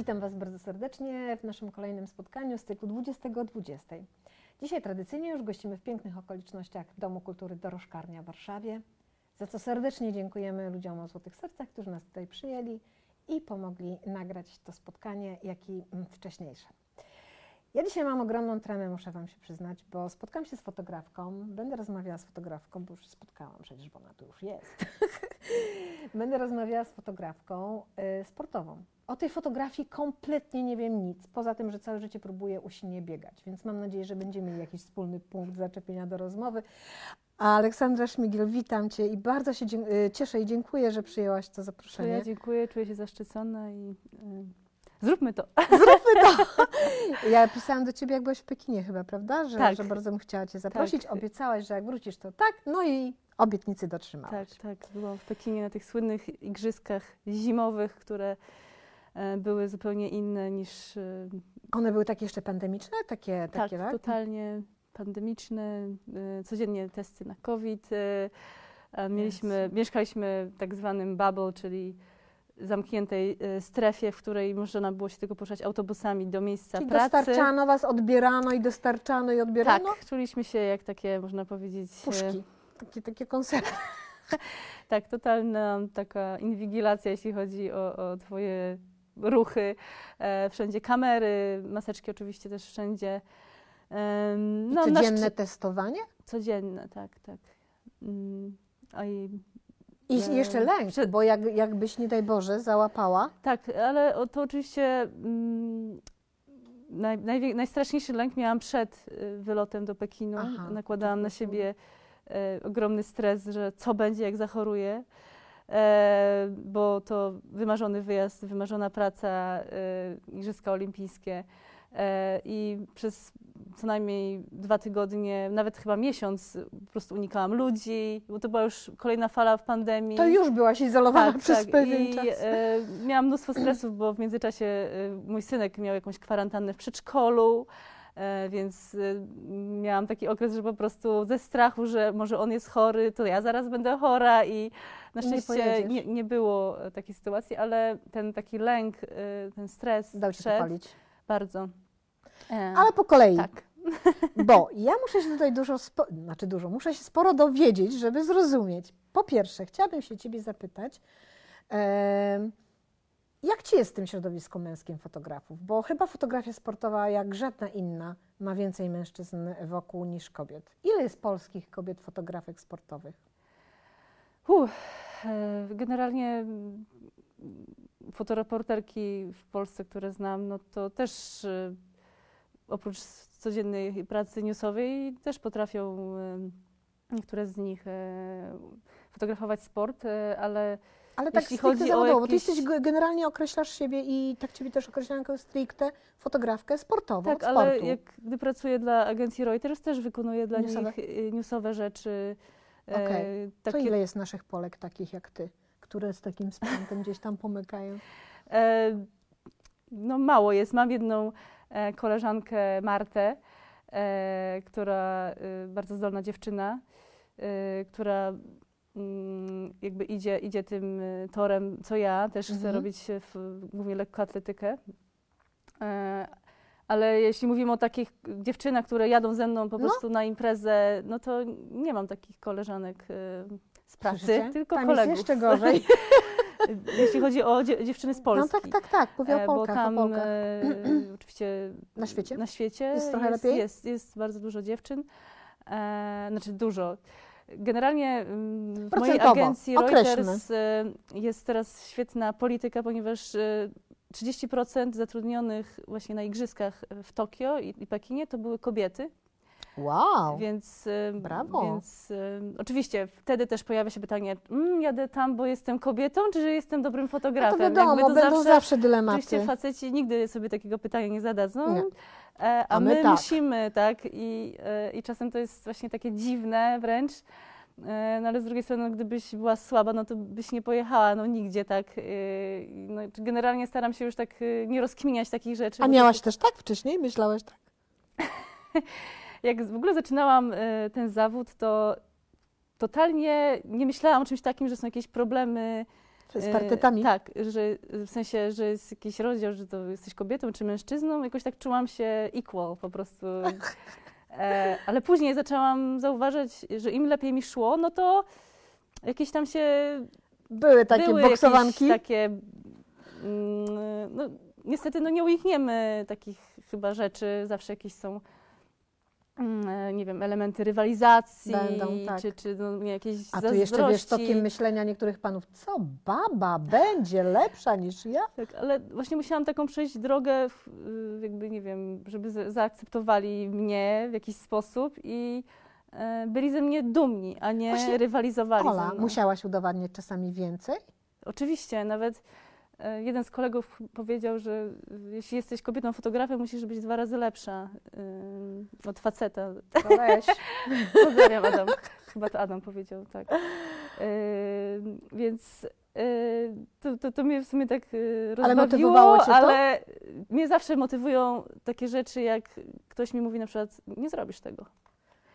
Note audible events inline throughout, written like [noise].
Witam Was bardzo serdecznie w naszym kolejnym spotkaniu z cyklu 20.20. Dzisiaj tradycyjnie już gościmy w pięknych okolicznościach Domu Kultury Dorożkarnia w Warszawie, za co serdecznie dziękujemy ludziom o Złotych Sercach, którzy nas tutaj przyjęli i pomogli nagrać to spotkanie, jak i mm, wcześniejsze. Ja dzisiaj mam ogromną tremę, muszę Wam się przyznać, bo spotkam się z fotografką, będę rozmawiała z fotografką, bo już spotkałam przecież, bo ona tu już jest. [laughs] będę rozmawiała z fotografką y, sportową. O tej fotografii kompletnie nie wiem nic, poza tym, że całe życie próbuję usilnie biegać, więc mam nadzieję, że będziemy mieli jakiś wspólny punkt zaczepienia do rozmowy. A Aleksandra Szmigiel, witam Cię i bardzo się y, cieszę i dziękuję, że przyjęłaś To zaproszenie. ja dziękuję, czuję się zaszczycona i y, zróbmy to. [laughs] Zróbmy to! Ja pisałam do Ciebie, jak byłaś w Pekinie chyba, prawda? Że, Tak. że bardzo bym chciała Cię zaprosić. Tak. Obiecałaś, że jak wrócisz, to tak. No i obietnicy dotrzymałaś. Tak, tak. Byłam w Pekinie na tych słynnych igrzyskach zimowych, które e, były zupełnie inne niż e, One były takie jeszcze pandemiczne? Takie, tak, takie tak? totalnie pandemiczne, e, codziennie testy na COVID. Mieliśmy, Jezu. mieszkaliśmy w tak zwanym bubble, czyli zamkniętej e, strefie, w której można było się tylko poruszać autobusami do miejsca Czyli pracy. dostarczano Was, odbierano i dostarczano i odbierano? Tak, czuliśmy się jak takie, można powiedzieć, e, Puszki. Takie, takie koncerty. [laughs] Tak, totalna taka inwigilacja, jeśli chodzi o, o Twoje ruchy. E, wszędzie kamery, maseczki oczywiście też wszędzie. I na codzienne testowanie? Codzienne, tak, tak. Mm, a i, I jeszcze lęk, przed- bo jak, jakbyś, nie daj Boże, załapała. tak, ale o- to oczywiście mm, naj, najwie- najstraszniejszy lęk miałam przed y, wylotem do Pekinu. Aha, Nakładałam na siebie e, ogromny stres, że co będzie, jak zachoruję. E, bo to wymarzony wyjazd, wymarzona praca, e, Igrzyska Olimpijskie. E, I przez co najmniej dwa tygodnie, nawet chyba miesiąc, po prostu unikałam ludzi, bo to była już kolejna fala w pandemii. To już byłaś izolowana Tak, przez tak. pewien I czas. e, miałam mnóstwo stresów, bo w międzyczasie e, mój synek miał jakąś kwarantannę w przedszkolu, e, więc e, miałam taki okres, że po prostu ze strachu, że może on jest chory, to ja zaraz będę chora i na nie szczęście pojedziesz. nie, nie było takiej sytuacji, ale ten taki lęk, ten stres Dał Cię przed. Bardzo. E, Ale po kolei. tak. [laughs] Bo ja muszę się tutaj dużo, znaczy dużo, muszę się sporo dowiedzieć, żeby zrozumieć. Po pierwsze, chciałabym się Ciebie zapytać, em, jak Ci jest w tym środowisku męskim fotografów? Bo chyba fotografia sportowa, jak żadna inna, ma więcej mężczyzn wokół niż kobiet. Ile jest polskich kobiet fotografek sportowych? Uff, e, generalnie fotoreporterki w Polsce, które znam, no to też e, oprócz codziennej pracy newsowej też potrafią e, niektóre z nich e, fotografować sport, e, ale Ale tak Jeśli stricte zawodowo, bo Ty jakieś- jesteś, ge- generalnie określasz siebie i tak Ciebie też określają jako stricte fotografkę sportową, tak, ale jak gdy pracuję dla agencji Reuters, też wykonuję dla Newsowe? nich newsowe rzeczy. e, Okej. To takie ile jest naszych Polek takich jak Ty, które z takim sprzętem gdzieś tam pomykają? [laughs] E, no mało jest. Mam jedną e, koleżankę Martę, e, która e, bardzo zdolna dziewczyna, e, która mm, jakby idzie, idzie tym e, torem, co ja. Też chcę Mhm. robić e, w, głównie lekkoatletykę. Ale jeśli mówimy o takich dziewczynach, które jadą ze mną po No. prostu na imprezę, no to nie mam takich koleżanek z pracy, Słyszycie? tylko Tam kolegów. jest jeszcze gorzej. [laughs] Jeśli chodzi o dzie- dziewczyny z No Polski. tak, tak, tak, mówię E, o bo Polkach, tam o Polkach. e, [clears throat] oczywiście Na świecie? na świecie Jest trochę jest, lepiej? Jest, jest bardzo dużo dziewczyn, e, znaczy dużo. Generalnie mm, w mojej agencji określmy. Reuters e, jest teraz świetna polityka, ponieważ e, 30% zatrudnionych właśnie na igrzyskach w Tokio i, i Pekinie to były kobiety. Wow, Więc, Brawo. więc oczywiście wtedy też pojawia się pytanie, mm, jadę tam, bo jestem kobietą, czy że jestem dobrym no to fotografem? wiadomo, Jakby to będą zawsze, Oczywiście dylematy. faceci nigdy sobie takiego pytania nie zadadzą, Nie. e, a, A my my, tak. musimy, tak? I, e, I czasem to jest właśnie takie dziwne wręcz. E, No ale z drugiej strony, no, gdybyś była słaba, no to byś nie pojechała no, nigdzie, tak? No, generalnie staram się już tak nie rozkminiać takich rzeczy. A miałaś też tak wcześniej? Myślałeś tak? [laughs] jak w ogóle zaczynałam e, ten zawód, to totalnie nie myślałam o czymś takim, że są jakieś problemy Z E, partetami? Tak, że w sensie, że jest jakiś rozdział, że to jesteś kobietą czy mężczyzną, jakoś tak czułam się equal po prostu. E, ale później zaczęłam zauważać, że im lepiej mi szło, no to jakieś tam się Były takie były boksowanki? takie, mm, no, niestety no nie unikniemy takich chyba rzeczy, zawsze jakieś są nie wiem, elementy rywalizacji, Będą, tak. czy, czy no, jakieś A tu jeszcze wiesz, tokiem myślenia niektórych panów, co baba będzie lepsza niż ja? Tak, ale właśnie musiałam taką przejść drogę, jakby nie wiem, żeby za- zaakceptowali mnie w jakiś sposób i e, byli ze mnie dumni, a nie Właśnie, rywalizowali Ola, ze mną. musiałaś udowadniać czasami więcej? Oczywiście, nawet e, jeden z kolegów powiedział, że jeśli jesteś kobietą fotografem, musisz być dwa razy lepsza od faceta. No weź. [laughs] Pozdrawiam Adam. Chyba to Adam powiedział, tak. E, więc e, to, to, to mnie w sumie tak e, Ale rozbawiło, motywowało cię to? ale mnie zawsze motywują takie rzeczy, jak ktoś mi mówi na przykład, nie zrobisz tego.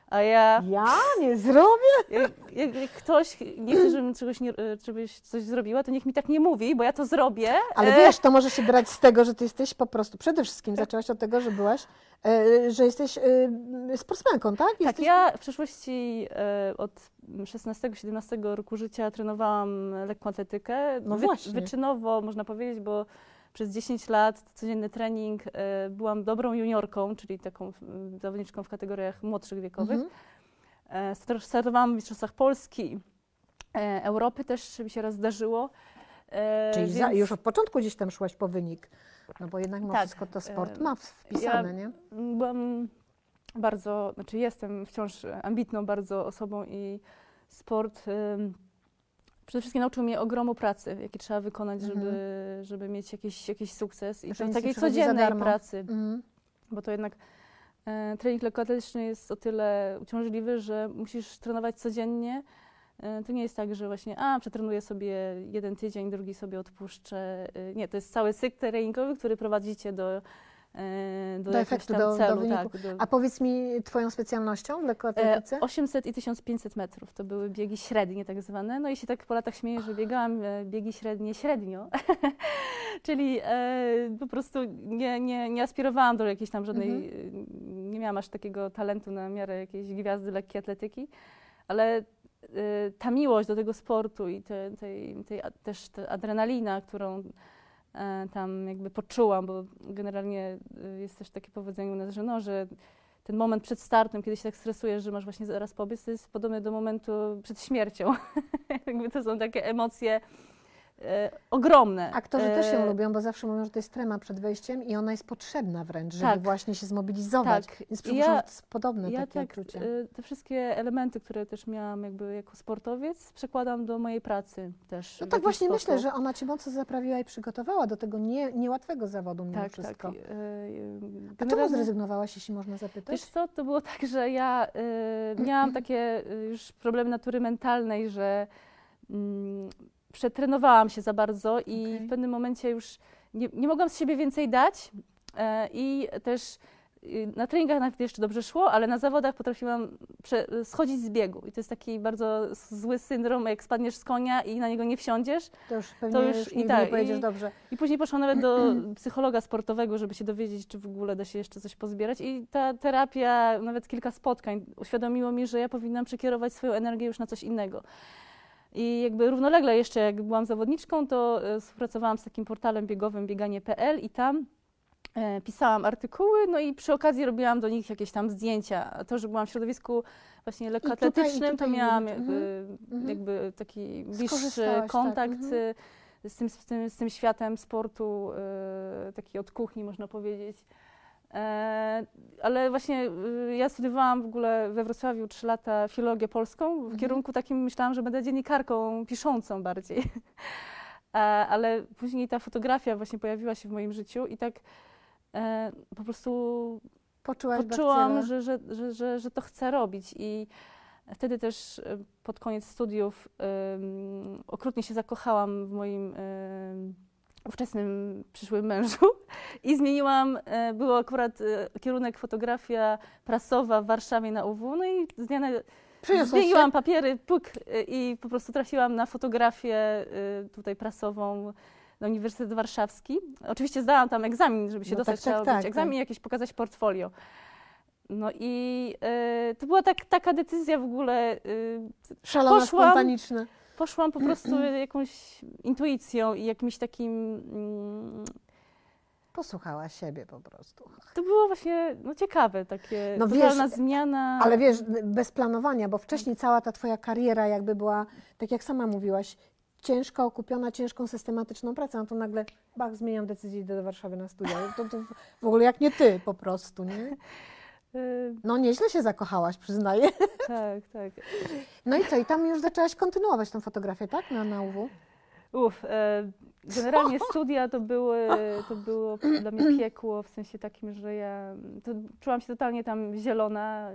A ja, Ja nie zrobię? jak, jak, jak ktoś nie chce, żebym czegoś nie, żebyś coś zrobiła, to niech mi tak nie mówi, bo ja to zrobię. Ale E, wiesz, to może się brać z tego, że ty jesteś po prostu, przede wszystkim zaczęłaś od tego, że byłaś, e, że jesteś e, sportsmenką, tak? Tak, Jesteś... ja w przeszłości od 16-17 roku życia trenowałam lekką atletykę. No właśnie. Wyczynowo można powiedzieć, bo przez 10 lat codzienny trening e, byłam dobrą juniorką, czyli taką mm, zawodniczką w kategoriach młodszych wiekowych. Mhm. E, star- startowałam w Mistrzostwach Polski, e, Europy też mi się raz zdarzyło. E, Czyli za, więc- już od początku gdzieś tam szłaś po wynik. No bo jednak mimo Tak, wszystko to sport ma wpisane, nie? Byłam bardzo, znaczy jestem wciąż ambitną bardzo osobą i sport ym, przede wszystkim nauczył mnie ogromu pracy, jaki trzeba wykonać, Mhm. żeby, żeby mieć jakiś, jakiś sukces. I to takiej codziennej pracy, Mhm. bo to jednak e, trening lekkoatletyczny jest o tyle uciążliwy, że musisz trenować codziennie. E, To nie jest tak, że właśnie, a przetrenuję sobie jeden tydzień, drugi sobie odpuszczę. E, Nie, to jest cały cykl treningowy, który prowadzi cię do, do, Do jakiegoś efektu, do- do celu. wyniku. tak, do, A powiedz mi twoją specjalnością w E, lekkoatletyce? 800 i 1500 metrów to były biegi średnie, tak zwane. No i się tak po latach śmieję, że biegałam e, biegi średnie średnio, [laughs] czyli e, po prostu nie, nie, nie aspirowałam do jakiejś tam żadnej, Mhm. e, nie miałam aż takiego talentu na miarę jakiejś gwiazdy lekkiej atletyki, ale e, ta miłość do tego sportu i te, tej, tej, też ta adrenalina, którą e, tam jakby poczułam, bo generalnie e, jest też takie powiedzenie u nas, że no, że ten moment przed startem, kiedy się tak stresujesz, że masz właśnie zaraz pobiec, to jest podobny do momentu przed śmiercią. [laughs] jakby to są takie emocje e, ogromne. Aktorzy też ją E, lubią, bo zawsze mówią, że to jest trema przed wejściem i ona jest potrzebna wręcz, żeby Tak. właśnie się zmobilizować. Tak. Więc ja- to jest podobne Ja takie tak, uczucie. e, te wszystkie elementy, które też miałam jakby jako sportowiec, przekładam do mojej pracy też. No tak właśnie myślę, sposób. że ona cię mocno zaprawiła i przygotowała do tego nie, niełatwego zawodu mimo tak, wszystko. tak. e, A czemu generalnie- zrezygnowałaś, jeśli można zapytać? Wiesz co, to było tak, że ja y, miałam [clears throat] takie już problemy natury mentalnej, że mm, przetrenowałam się za bardzo i Okej. w pewnym momencie już nie, nie mogłam z siebie więcej dać e, i też y, na treningach nawet jeszcze dobrze szło, ale na zawodach potrafiłam schodzić z biegu i to jest taki bardzo zły syndrom, jak spadniesz z konia i na niego nie wsiądziesz, To już pewnie już już i tak, nie pojedziesz i- dobrze. i później poszłam nawet do [clears throat] psychologa sportowego, żeby się dowiedzieć, czy w ogóle da się jeszcze coś pozbierać. I ta terapia, nawet kilka spotkań, uświadomiło mi, że ja powinnam przekierować swoją energię już na coś innego. I jakby równolegle jeszcze, jak byłam zawodniczką, to e, współpracowałam z takim portalem biegowym bieganie.pl i tam e, pisałam artykuły, no i przy okazji robiłam do nich jakieś tam zdjęcia. A to, że byłam w środowisku właśnie lekkoatletycznym, to miałam jakby, Mhm. jakby taki bliższy tak, kontakt mhm. y, z, tym, z, tym, z tym światem sportu, taki od kuchni można powiedzieć. E, ale właśnie y, ja studiowałam w ogóle we Wrocławiu 3 lata filologię polską. W Mhm. kierunku takim myślałam, że będę dziennikarką piszącą bardziej. [laughs] E, ale później ta fotografia właśnie pojawiła się w moim życiu i tak e, po prostu Poczułaś poczułam, że, że, że, że, to chcę robić. I wtedy też e, pod koniec studiów okrutnie się zakochałam w moim ówczesnym przyszłym mężu i zmieniłam, e, było akurat e, kierunek fotografia prasowa w Warszawie na UW, no i z dnia na? Zmieniłam papiery, puk, y, i po prostu trafiłam na fotografię tutaj prasową na Uniwersytet Warszawski. Oczywiście zdałam tam egzamin, żeby się No dostać, tak, tak, trzeba tak, być egzamin i jakieś pokazać portfolio. No i y, to była tak, taka decyzja w ogóle, y, Szalona, spontaniczna. Poszłam po prostu [clears throat] jakąś intuicją i jakimś takim... Mm, Posłuchała siebie po prostu. to było właśnie no, ciekawe, takie No wiesz, totalna zmiana. Ale wiesz, bez planowania, bo wcześniej cała ta twoja kariera jakby była, tak jak sama mówiłaś, ciężko okupiona ciężką, systematyczną pracą, a tu nagle, bach, zmieniam decyzję, idę do Warszawy na studia. To, to w ogóle jak nie ty po prostu, nie? Y, No nieźle się zakochałaś, przyznaję. [laughs] tak, tak. No i co, i tam już zaczęłaś kontynuować tę fotografię, tak? Na, na UW? Uf, e, generalnie [laughs] studia to, były, to było dla mnie piekło, w sensie takim, że ja to czułam się totalnie tam zielona,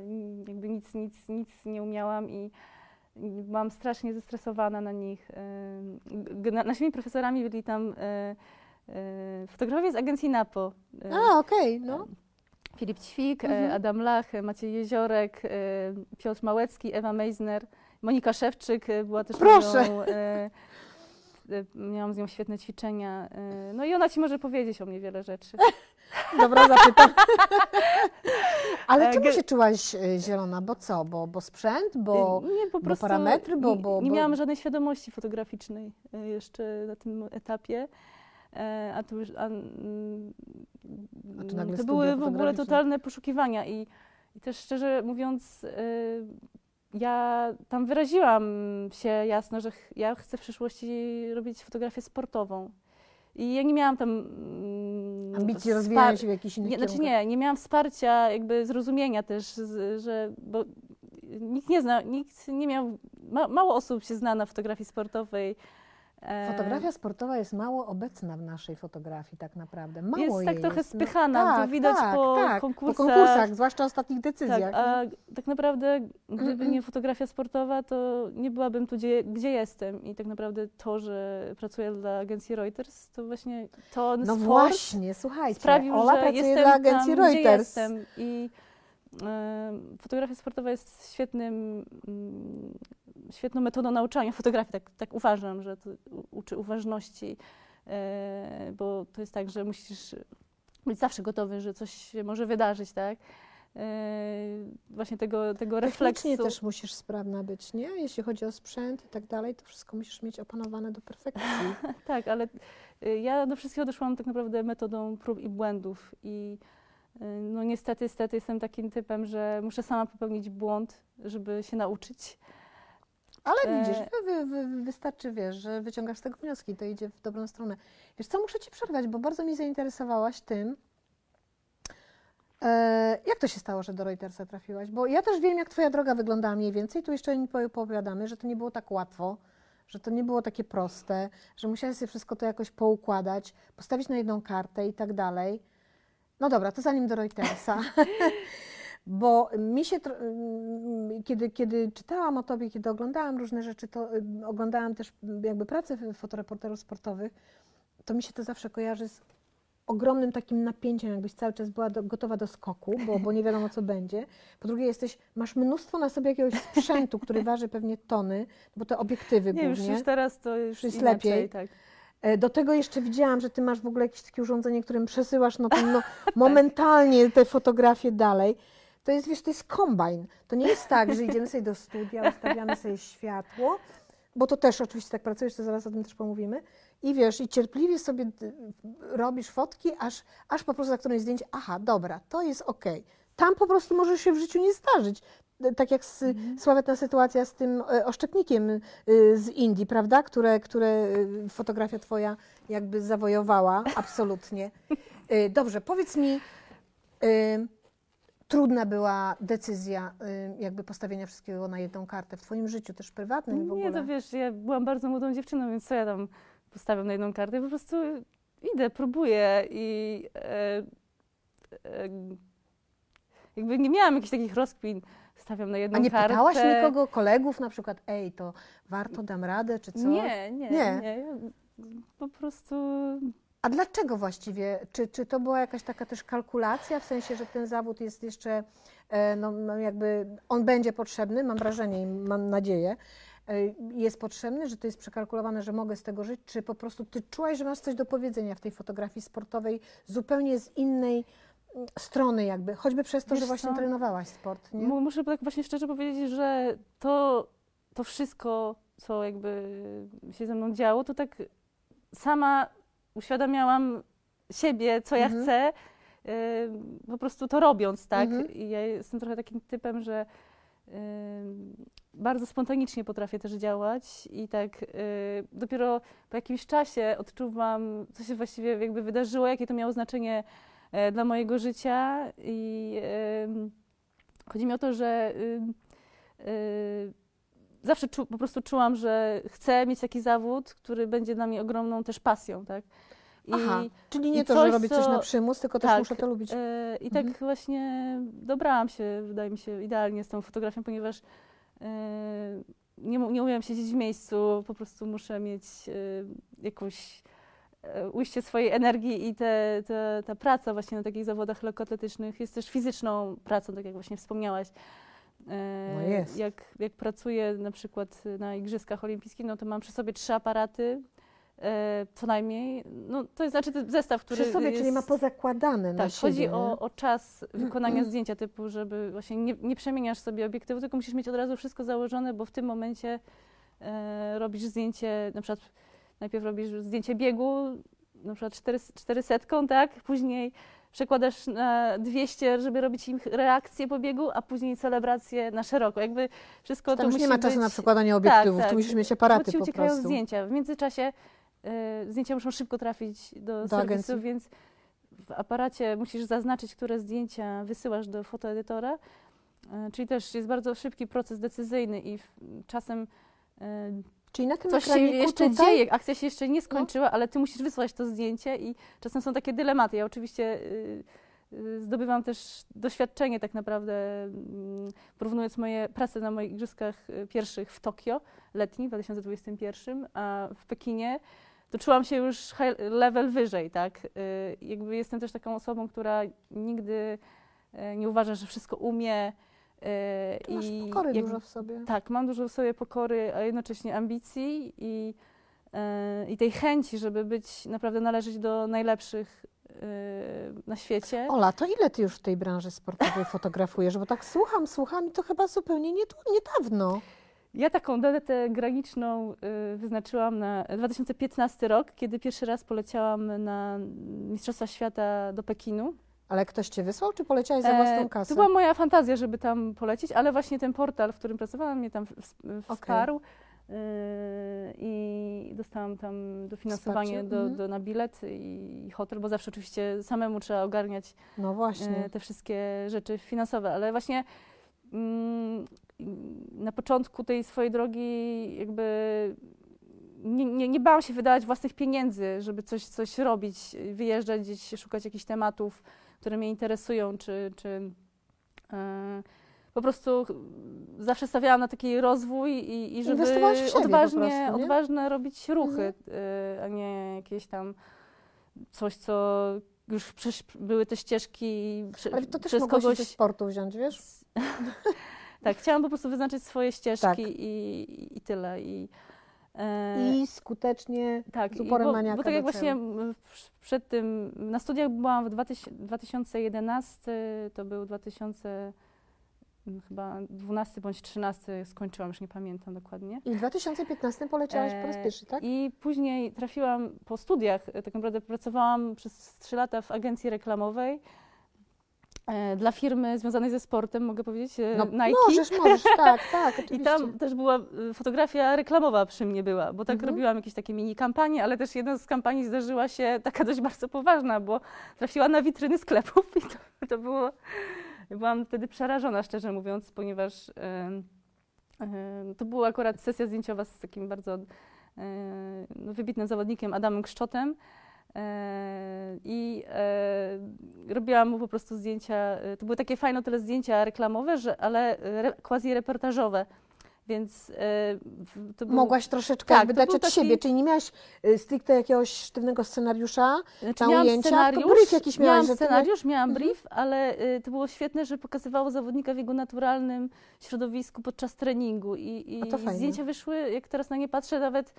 jakby nic, nic, nic nie umiałam i byłam strasznie zestresowana na nich. E, naszymi profesorami byli tam e, e, fotografowie z agencji NAPO. E, A, okej, no. Filip Ćwik, Mhm. e, Adam Lach, Maciej Jeziorek, e, Piotr Małecki, Ewa Meisner, Monika Szewczyk e, była też Proszę. moją... Miałam z nią świetne ćwiczenia. No i ona ci może powiedzieć o mnie wiele rzeczy. [laughs] Dobra, zapytam. [laughs] Ale czemu się czułaś zielona? Bo co? Bo, bo sprzęt? Bo... Nie, po bo prostu parametry, bo- nie, bo- nie bo- miałam żadnej świadomości fotograficznej jeszcze na tym etapie. E, A to już a, mm, A tu nagle to były w ogóle totalne poszukiwania i, i też szczerze mówiąc, e, ja tam wyraziłam się jasno, że ch- ja chcę w przyszłości robić fotografię sportową. I ja nie miałam tam mm, Ambicji rozwijania się w jakichś innych nie, znaczy nie, nie miałam wsparcia, jakby zrozumienia też, z, że bo nikt nie zna, nikt nie miał, ma, mało osób się zna na fotografii sportowej. E, Fotografia sportowa jest mało obecna w naszej fotografii tak naprawdę. Mało Jest tak trochę jest. spychana, to widać po tak, konkursach. Po konkursach, zwłaszcza ostatnich Tak, decyzjach. a tak naprawdę, gdyby nie fotografia sportowa, to nie byłabym tu, gdzie, gdzie jestem. I tak naprawdę to, że pracuję dla agencji Reuters, to właśnie to no sport właśnie, słuchajcie, sprawił, Ola że pracuje jestem dla agencji tam, Reuters. Gdzie jestem. I e, fotografia sportowa jest świetnym, mm, świetną metodą nauczania fotografii. Tak, tak uważam, że to uczy uważności, e, bo to jest tak, że musisz być zawsze gotowy, że coś się może wydarzyć, tak? E, właśnie tego, tego Technicznie refleksu. też musisz sprawna być, nie? Jeśli chodzi o sprzęt i tak dalej, to wszystko musisz mieć opanowane do perfekcji. [laughs] Tak, ale y, ja do wszystkiego doszłam tak naprawdę metodą prób i błędów i no niestety, niestety jestem takim typem, że muszę sama popełnić błąd, żeby się nauczyć. Ale E. widzisz, wy, wy, wy, wystarczy, wiesz, że wyciągasz z tego wnioski, to idzie w dobrą stronę. Wiesz co, muszę Ci przerwać, bo bardzo mi zainteresowałaś tym, e, jak to się stało, że do Reutersa trafiłaś? Bo ja też wiem, jak Twoja droga wyglądała mniej więcej, tu jeszcze poopowiadamy, że to nie było tak łatwo, że to nie było takie proste, że musiałaś sobie wszystko to jakoś poukładać, postawić na jedną kartę i tak dalej. No dobra, to zanim do Reutersa. [laughs] Bo mi się, kiedy, kiedy czytałam o tobie, kiedy oglądałam różne rzeczy, to y, oglądałam też jakby pracę fotoreporterów sportowych, to mi się to zawsze kojarzy z ogromnym takim napięciem, jakbyś cały czas była do, gotowa do skoku, bo, bo nie wiadomo co będzie. Po drugie jesteś, masz mnóstwo na sobie jakiegoś sprzętu, który waży pewnie tony, bo te obiektywy Nie, już, głównie. już teraz to już jest inaczej, lepiej. Tak. E, Do tego jeszcze widziałam, że ty masz w ogóle jakieś takie urządzenie, którym przesyłasz no, no, momentalnie te fotografie dalej. To jest, wiesz, to jest kombajn. To nie jest tak, że idziemy sobie do studia, ustawiamy sobie światło, bo to też oczywiście tak pracujesz, to zaraz o tym też pomówimy. I wiesz, i cierpliwie sobie d- robisz fotki, aż, aż po prostu za którymś zdjęcie, aha, dobra, to jest okej. Tam po prostu może się w życiu nie zdarzyć. E, Tak jak z, sławetna sytuacja z tym e, oszczepnikiem y, z Indii, prawda? Które, które y, fotografia twoja jakby zawojowała, absolutnie. Y, Dobrze, powiedz mi, y, trudna była decyzja y, jakby postawienia wszystkiego na jedną kartę w twoim życiu też prywatnym w ogóle? Nie, to wiesz, ja byłam bardzo młodą dziewczyną, więc co ja tam postawiam na jedną kartę? Po prostu idę, próbuję i e, e, jakby nie miałam jakichś takich rozkmin, stawiam na jedną A nie kartę. pytałaś nikogo, kolegów na przykład, ej, to warto, dam radę, czy co? Nie, nie, Nie. nie. Po prostu A dlaczego właściwie? Czy, czy to była jakaś taka też kalkulacja, w sensie, że ten zawód jest jeszcze, e, no, no jakby, on będzie potrzebny, mam wrażenie i mam nadzieję, e, jest potrzebny, że to jest przekalkulowane, że mogę z tego żyć, czy po prostu ty czułaś, że masz coś do powiedzenia w tej fotografii sportowej zupełnie z innej mm, strony jakby, choćby przez to, Wiesz że właśnie co? trenowałaś sport, nie? Mu- Muszę tak właśnie szczerze powiedzieć, że to, to wszystko, co jakby się ze mną działo, to tak sama uświadamiałam siebie, co ja Mhm. chcę, y, po prostu to robiąc, tak? Mhm. I ja jestem trochę takim typem, że y, bardzo spontanicznie potrafię też działać i tak y, dopiero po jakimś czasie odczuwam, co się właściwie jakby wydarzyło, jakie to miało znaczenie e, dla mojego życia i chodzi mi o to, że zawsze czu, po prostu czułam, że chcę mieć taki zawód, który będzie dla mnie ogromną też pasją, tak? I, Aha, czyli nie to, że coś, robię coś co- na przymus, tylko też tak, muszę to lubić. e, I tak Mhm. właśnie dobrałam się, wydaje mi się, idealnie z tą fotografią, ponieważ e, nie, nie umiem siedzieć w miejscu, po prostu muszę mieć e, jakąś ujście swojej energii i te, te, ta praca właśnie na takich zawodach lekkoatletycznych jest też fizyczną pracą, tak jak właśnie wspomniałaś. E, No jest. Jak, jak pracuję na przykład na Igrzyskach Olimpijskich, no to mam przy sobie trzy aparaty, e, co najmniej. No, to jest znaczy ten zestaw, który Przy sobie, jest... czyli ma pozakładane na Tak, chodzi o, o czas [clears throat] wykonania zdjęcia typu, żeby właśnie nie, nie przemieniasz sobie obiektywu, tylko musisz mieć od razu wszystko założone, bo w tym momencie e, robisz zdjęcie, na przykład najpierw robisz zdjęcie biegu, na przykład 400, 400 tak? Później przekładasz na 200, żeby robić im reakcję po biegu, a później celebrację na szeroko. Jakby wszystko to już musi nie ma być... czasu na przekładanie obiektywów, tak. tu musisz mieć bo aparaty ci po uciekają prostu. zdjęcia. W międzyczasie e, zdjęcia muszą szybko trafić do, Do serwisu, agencji. więc w aparacie musisz zaznaczyć, które zdjęcia wysyłasz do fotoedytora. E, czyli też jest bardzo szybki proces decyzyjny i w, czasem e, Czyli na tym coś się jeszcze tutaj, dzieje, akcja się jeszcze nie skończyła, ale ty musisz wysłać to zdjęcie i czasem są takie dylematy. Ja oczywiście y, y, zdobywam też doświadczenie tak naprawdę, mm, porównując moje prace na moich igrzyskach y, pierwszych w Tokio, letnich, w 2021, a w Pekinie, to czułam się już high level wyżej, tak? Jakby jestem też taką osobą, która nigdy nie uważa, że wszystko umie. Y, Ty masz i pokory jakby- dużo w sobie. tak, mam dużo w sobie pokory, a jednocześnie ambicji i, e, i tej chęci, żeby być, naprawdę należeć do najlepszych e, na świecie. Ola, to ile ty już w tej branży sportowej [laughs] fotografujesz? Bo tak słucham, słucham i to chyba zupełnie nie, niedawno. Ja taką datę graniczną e, wyznaczyłam na 2015 rok, kiedy pierwszy raz poleciałam na Mistrzostwa Świata do Pekinu. Ale ktoś cię wysłał, czy poleciałaś za E, własną kasę? To była moja fantazja, żeby tam polecieć, ale właśnie ten portal, w którym pracowałam, mnie tam wsparł. e, I dostałam tam dofinansowanie do, mhm. do, na bilet i, hotel, bo zawsze oczywiście samemu trzeba ogarniać No właśnie. e, te wszystkie rzeczy finansowe, ale właśnie mm, na początku tej swojej drogi jakby nie, nie, nie bałam się wydawać własnych pieniędzy, żeby coś, coś robić, wyjeżdżać gdzieś, szukać jakichś tematów, które mnie interesują, czy, czy e, po prostu zawsze stawiałam na taki rozwój i, i żeby odważnie, prostu, odważne robić ruchy, Mhm. e, a nie jakieś tam coś, co już były te ścieżki Ale to też przez kogoś. ze sportu wziąć, wiesz? [laughs] tak, chciałam po prostu wyznaczyć swoje ścieżki Tak. i, i tyle. I, I skutecznie tak, z uporem bo, maniaka bo tak jak właśnie przed tym, na studiach byłam w 2000, 2011, to był 2000, m, chyba 12 bądź 13 skończyłam, już nie pamiętam dokładnie. I w 2015 poleciałaś po raz E, pierwszy, tak? I później trafiłam po studiach, e, tak naprawdę pracowałam przez 3 lata w agencji reklamowej e, dla firmy związanej ze sportem, mogę powiedzieć, e, No, Nike. możesz, możesz, [laughs] tak, tak, I oczywiście. tam też była y, fotografia reklamowa przy mnie była, bo tak Mhm. robiłam jakieś takie mini kampanie, ale też jedna z kampanii zdarzyła się taka dość bardzo poważna, bo trafiła na witryny sklepów [laughs] i to, to było, byłam wtedy przerażona, szczerze mówiąc, ponieważ em, em, to była akurat sesja zdjęciowa z takim bardzo e, no, wybitnym zawodnikiem Adamem Kszczotem. E, I e, robiłam mu po prostu zdjęcia. e, To były takie fajne tyle zdjęcia reklamowe, że, ale re, quasi reportażowe. Więc był, Mogłaś troszeczkę Tak, dać od taki- siebie, czyli nie miałaś stricte jakiegoś sztywnego scenariusza, Znaczy, na miałam ujęcia, scenariusz, to brief jakiś miałaś, miałam scenariusz, miałam Mhm. brief, ale y, to było świetne, że pokazywało zawodnika w jego naturalnym środowisku podczas treningu i, i zdjęcia wyszły, jak teraz na nie patrzę, nawet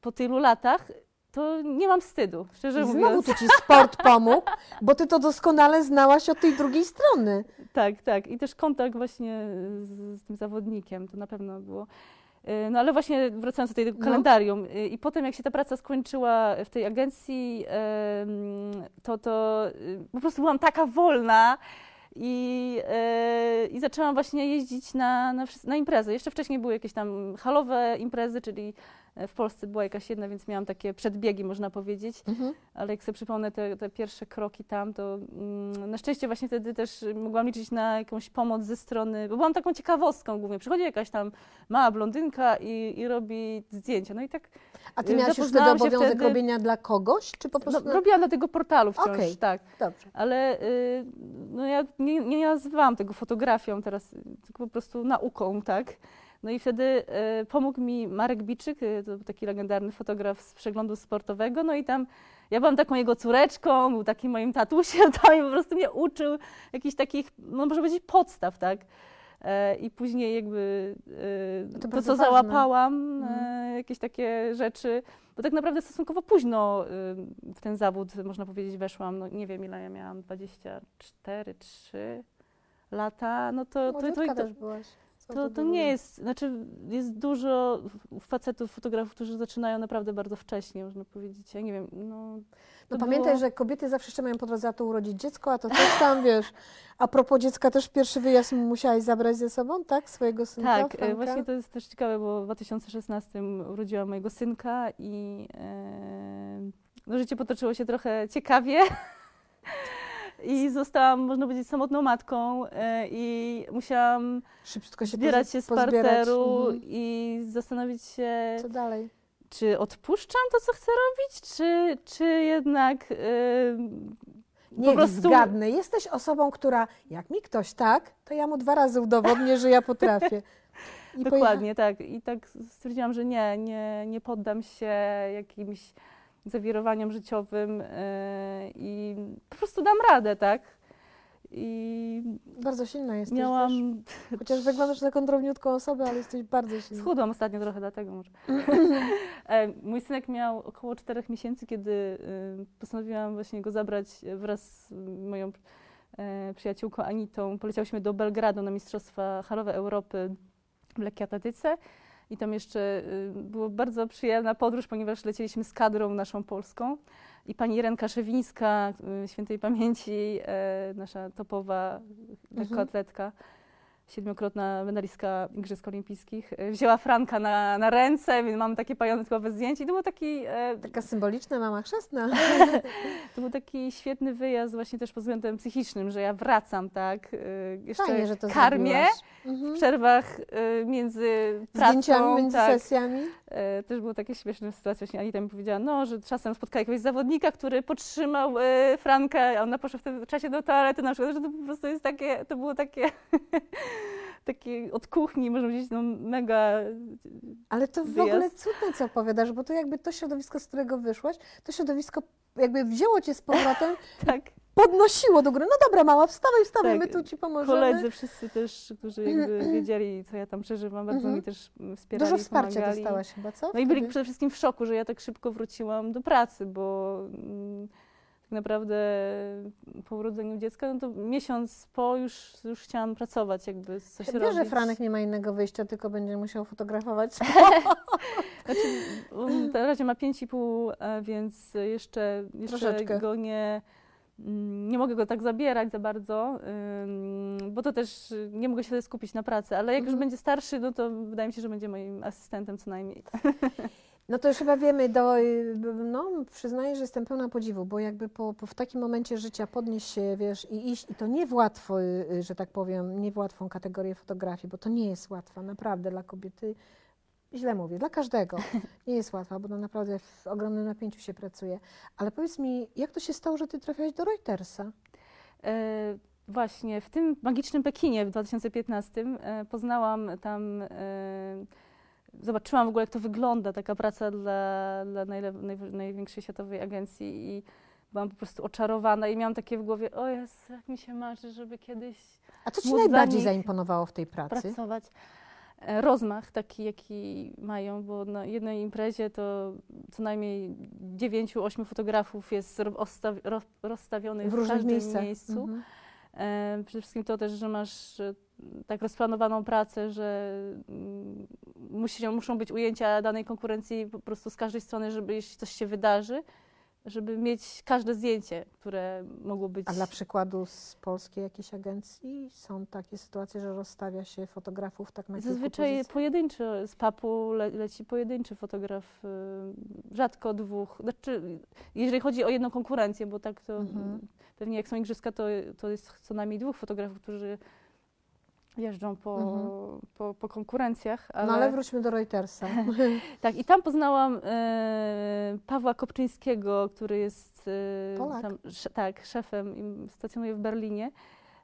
po tylu latach, to nie mam wstydu, szczerze I znowu mówiąc. tu ci sport pomógł, bo ty to doskonale znałaś od tej drugiej strony. Tak, tak. I też kontakt właśnie z, z tym zawodnikiem, to na pewno było. Y, No ale właśnie wracając do tego No. kalendarium y, i potem jak się ta praca skończyła w tej agencji, to, to y, po prostu byłam taka wolna i, i zaczęłam właśnie jeździć na, na, na imprezy. Jeszcze wcześniej były jakieś tam halowe imprezy, czyli w Polsce była jakaś jedna, więc miałam takie przedbiegi, można powiedzieć ale jak sobie przypomnę te, te pierwsze kroki tam, to mm, na szczęście właśnie wtedy też mogłam liczyć na jakąś pomoc ze strony, bo byłam taką ciekawostką głównie. Przychodzi jakaś tam mała blondynka i, i robi zdjęcia. No i tak A ty Y, miałaś już wtedy obowiązek wtedy- robienia dla kogoś, czy po no, prostu... robiłam dla tego portalu wciąż, Okej. tak. Dobrze. Ale y, no ja nie, nie nazywałam tego fotografią teraz, tylko po prostu nauką, tak. No i wtedy y, pomógł mi Marek Biczyk, y, to był taki legendarny fotograf z przeglądu sportowego, no i tam ja byłam taką jego córeczką, był takim moim tatusiem, [laughs] tam i po prostu mnie uczył jakichś takich, no może powiedzieć podstaw, tak. E, I później jakby e, To to, bardzo co ważne. załapałam, Mhm. e, jakieś takie rzeczy, bo tak naprawdę stosunkowo późno y, w ten zawód, można powiedzieć, weszłam. No nie wiem, ile ja miałam, 24, 3 lata. No to, to, to, to, też byłaś. Co to, to nie jest, znaczy jest dużo facetów, fotografów, którzy zaczynają naprawdę bardzo wcześnie, można powiedzieć. Ja nie wiem, no... No pamiętaj, było- że kobiety zawsze jeszcze mają po drodze a to urodzić dziecko, a to też tam, wiesz. A propos dziecka, też pierwszy wyjazd musiałaś zabrać ze sobą, tak? Swojego synka, Tak, e, Franka? właśnie to jest też ciekawe, bo w 2016 urodziłam mojego synka i e, no, życie potoczyło się trochę ciekawie. [laughs] I zostałam, można powiedzieć, samotną matką e, i musiałam Szybciutko się zbierać się z parteru Mhm. i zastanowić się, Co dalej? czy odpuszczam to, co chcę robić, czy, czy jednak e, Nie po prostu... zgadnę. Jesteś osobą, która, jak mi ktoś tak, to ja mu dwa razy udowodnię, że ja potrafię. [laughs] I pojecha- Dokładnie, tak. I tak stwierdziłam, że nie, nie, nie poddam się jakimś zawirowaniom życiowym yy, i po prostu dam radę, tak? I Bardzo silna jesteś. miałam. Wiesz? [laughs] Chociaż wyglądasz na taką drobniutką osobę, ale jesteś bardzo silna. Schudłam ostatnio trochę, dlatego może. [laughs] E, Mój synek miał około 4 miesięcy, kiedy y, postanowiłam właśnie go zabrać wraz z moją e, przyjaciółką Anitą. Poleciałyśmy do Belgradu na Mistrzostwa Halowe Europy w lekkiej atletyce. I tam jeszcze y, była bardzo przyjemna podróż, ponieważ lecieliśmy z kadrą naszą polską. I pani Irenka Szewińska, y, świętej pamięci, e, nasza topowa lekkoatletka, siedmiokrotna medalistka Igrzysk Olimpijskich, e, wzięła Franka na, na ręce, więc mamy takie pamiątkowe zdjęcie. I to był taki, e, Taka symboliczna mama chrzestna. [laughs] to był taki świetny wyjazd właśnie też pod względem psychicznym, że ja wracam, tak, e, jeszcze Fajnie, że to karmię w Mhm. przerwach między pracą, Zdjęciami między tak, sesjami. Też było takie śmieszne sytuacje. Właśnie Anita mi powiedziała, no, że czasem spotkała jakiegoś zawodnika, który podtrzymał e, Franka, a ona poszła w tym czasie do toalety na przykład, że to po prostu jest takie, to było takie, [laughs] takie od kuchni, można powiedzieć, no mega, Ale to w wyjazd. ogóle cudne, co opowiadasz, bo to jakby to środowisko, z którego wyszłaś, to środowisko jakby wzięło cię z powrotem, [laughs] tak, podnosiło do góry. No dobra, mała, wstawaj, wstawaj, Tak. my tu ci pomożemy. koledzy wszyscy też, którzy [clears throat] jakby wiedzieli, co ja tam przeżywam, bardzo Mhm. mi też wspierali, Dużo wsparcia pomagali. dostałaś chyba, co? No i byli przede wszystkim w szoku, że ja tak szybko wróciłam do pracy, bo mm, tak naprawdę po urodzeniu dziecka, no to miesiąc po już, już chciałam pracować, jakby coś Wiesz, robić. że Franek nie ma innego wyjścia, tylko będzie musiał fotografować. [laughs] [laughs] Znaczy, on na razie ma 5,5, e, więc jeszcze, jeszcze Troszeczkę. go nie, mm, nie mogę go tak zabierać za bardzo, bo to też nie mogę się skupić na pracy, ale jak już Mhm. będzie starszy, no to wydaje mi się, że będzie moim asystentem co najmniej. [laughs] No to już chyba wiemy, do, no przyznaję, że jestem pełna podziwu, bo jakby po, po w takim momencie życia podnieść się, wiesz, i iść, i to nie w łatwo, y, y, że tak powiem, nie w łatwą kategorię fotografii, bo to nie jest łatwa, naprawdę dla kobiety, źle mówię, dla każdego [laughs] nie jest łatwa, bo to naprawdę w ogromnym napięciu się pracuje. Ale powiedz mi, jak to się stało, że ty trafiałaś do Reutersa? E, właśnie w tym magicznym Pekinie w 2015 e, poznałam tam, e, zobaczyłam w ogóle, jak to wygląda, taka praca dla, dla największej światowej agencji i byłam po prostu oczarowana i miałam takie w głowie, o Jezu, jak mi się marzy, żeby kiedyś A co Ci Móc dla najbardziej nich zaimponowało w tej pracy? pracować. E, Rozmach taki, jaki mają, bo na jednej imprezie to co najmniej 9-8 fotografów jest ro- osta- ro- rozstawionych W w, różnych każdym miejscach. miejscu. Mhm. E, przede wszystkim to też, że masz e, tak rozplanowaną pracę, że mm, musi, muszą być ujęcia danej konkurencji po prostu z każdej strony, żeby jeśli coś się wydarzy, żeby mieć każde zdjęcie, które mogło być... A dla przykładu z polskiej jakiejś agencji są takie sytuacje, że rozstawia się fotografów tak na Zazwyczaj pojedynczy, z papu le, leci pojedynczy fotograf, y, rzadko dwóch. Znaczy, jeżeli chodzi o jedną konkurencję, bo tak to Mhm. pewnie jak są igrzyska, to, to jest co najmniej dwóch fotografów, którzy jeżdżą po, Mhm. po, po konkurencjach. Ale, No ale wróćmy do Reutersa. [laughs] Tak, i tam poznałam e, Pawła Kopczyńskiego, który jest e, tam, sze, tak, szefem i stacjonuje w Berlinie.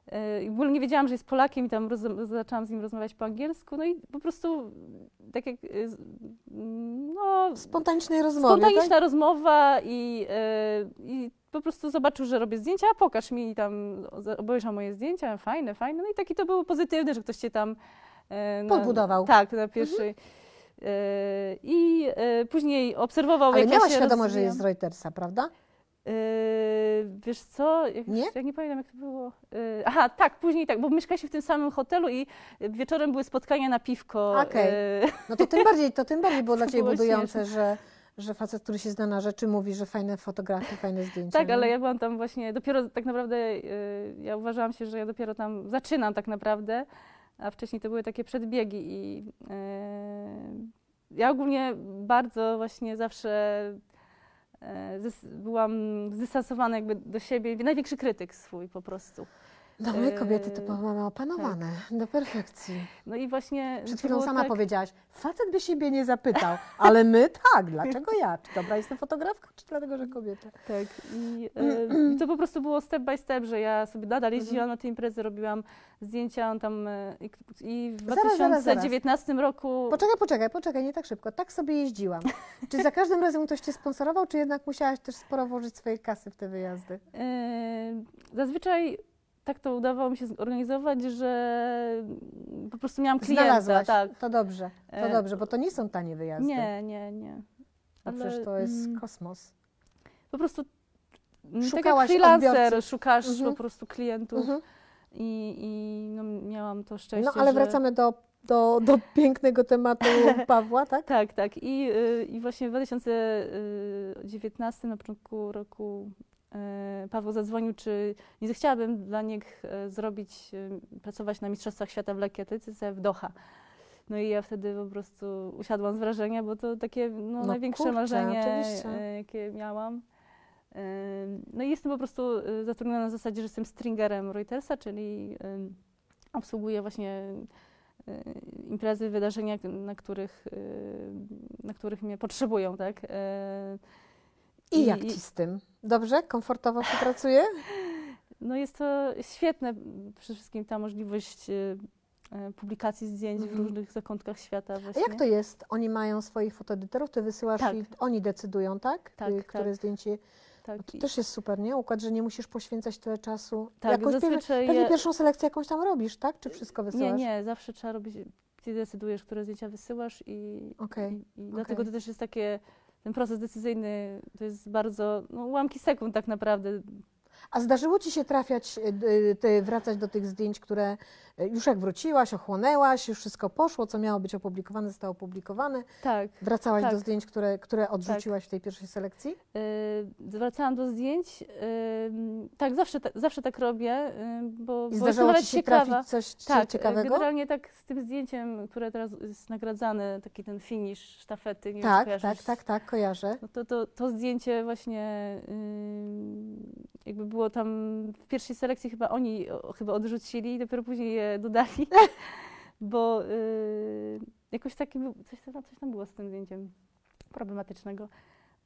E, w ogóle nie wiedziałam, że jest Polakiem i tam roz, zaczęłam z nim rozmawiać po angielsku. No i po prostu tak jak e, no, Spontanicznej rozmowy, spontaniczna tak? rozmowa i, e, i po prostu zobaczył, że robię zdjęcia, a pokaż mi i tam za- obejrzał moje zdjęcia, fajne, fajne. No i taki to było pozytywne, że ktoś cię tam na- Podbudował. Tak, na pierwszej. E, I później obserwował, Ale jak ja miałaś się świadomość, że rozwijam. jest z Reutersa, prawda? E, wiesz co? Jak, Nie? Jak nie pamiętam, jak to było. E, aha, tak, później tak, bo mieszkaliśmy w tym samym hotelu i wieczorem były spotkania na piwko. Okej. e, [laughs] No to tym bardziej, to tym bardziej było [laughs] dla Ciebie było budujące, że, że facet, który się zna na rzeczy, mówi, że fajne fotografie, fajne zdjęcia. Tak, nie? ale ja byłam tam właśnie, dopiero tak naprawdę, y, ja uważałam się, że ja dopiero tam zaczynam tak naprawdę, a wcześniej to były takie przedbiegi i y, ja ogólnie bardzo właśnie zawsze byłam zdystansowana jakby do siebie, największy krytyk swój po prostu. No my kobiety to mamy opanowane do perfekcji. No i właśnie... Przed chwilą sama tak, powiedziałaś, facet by siebie nie zapytał, ale my tak, dlaczego ja? Czy dobra jestem fotografką, czy dlatego, że kobieta? Tak, i, e, i to po prostu było step by step, że ja sobie nadal Mhm. jeździłam na te imprezy, robiłam zdjęcia tam e, i, i w Zaraz, zaraz, zaraz. 2019 roku Poczekaj, poczekaj, poczekaj, nie tak szybko. Tak sobie jeździłam. Czy za każdym razem ktoś Cię sponsorował, czy jednak musiałaś też sporo włożyć swojej kasy w te wyjazdy? e, zazwyczaj tak to udawało mi się zorganizować, że po prostu miałam klienta. Znalazłaś, Tak. to dobrze, to E, dobrze, bo to nie są tanie wyjazdy. Nie, nie, nie. No ale, przecież to jest mm, kosmos. Po prostu mm, tak Szukałaś jak freelancer, odbiorców. szukasz Mhm. po prostu klientów Mhm. i, i no, miałam to szczęście, No ale że... wracamy do, do, do pięknego tematu [laughs] Pawła, tak? Tak, tak. I, y, I właśnie w 2019, na początku roku, y, Paweł zadzwonił, czy nie zechciałabym dla nich y, zrobić, y, pracować na Mistrzostwach Świata w lekkiej atletyce w Doha. No i ja wtedy po prostu usiadłam z wrażenia, bo to takie no, No największe kurczę, marzenie, oczywiście. jakie miałam. No i jestem po prostu zatrudniona na zasadzie, że jestem stringerem Reutersa, czyli obsługuję właśnie imprezy, wydarzenia, na których, na których mnie potrzebują, tak? Y, I jak Ci z tym? Dobrze? Komfortowo się pracuje? No jest to świetne, przede wszystkim ta możliwość y, y, publikacji zdjęć w Mhm. różnych zakątkach świata A właśnie. jak to jest? Oni mają swoich fotoedytorów, Ty wysyłasz Tak. i oni decydują, tak? Tak, Y, Które tak. zdjęcie... Tak, To i- też jest super, nie? Układ, że nie musisz poświęcać tyle czasu. tak zazwyczaj... pewnie je- pierwszą selekcję jakąś tam robisz, tak? Czy wszystko wysyłasz? Nie, nie, zawsze trzeba robić, ty decydujesz, które zdjęcia wysyłasz i, Okej, i, i dlatego okej. to też jest takie, ten proces decyzyjny to jest bardzo, no ułamki sekund tak naprawdę. A zdarzyło Ci się trafiać, y, y, ty wracać do tych zdjęć, które y, już jak wróciłaś, ochłonęłaś, już wszystko poszło, co miało być opublikowane, zostało opublikowane. Tak, Wracałaś Tak. do zdjęć, które, które odrzuciłaś w tej pierwszej selekcji? Yy, zwracałam do zdjęć. Yy, tak, zawsze, ta, zawsze tak robię, yy, bo, I bo nawet Ci się ciekawa. trafić coś tak, ciekawego? generalnie tak z tym zdjęciem, które teraz jest nagradzane, taki ten finish sztafety, nie wiem, Tak, kojarzysz. tak, tak, tak, kojarzę. No to, to, to zdjęcie właśnie yy, jakby było tam w pierwszej selekcji chyba oni chyba odrzucili, dopiero później je dodali, [laughs] bo yy, jakoś taki był, coś, tam- coś tam było z tym zdjęciem problematycznego.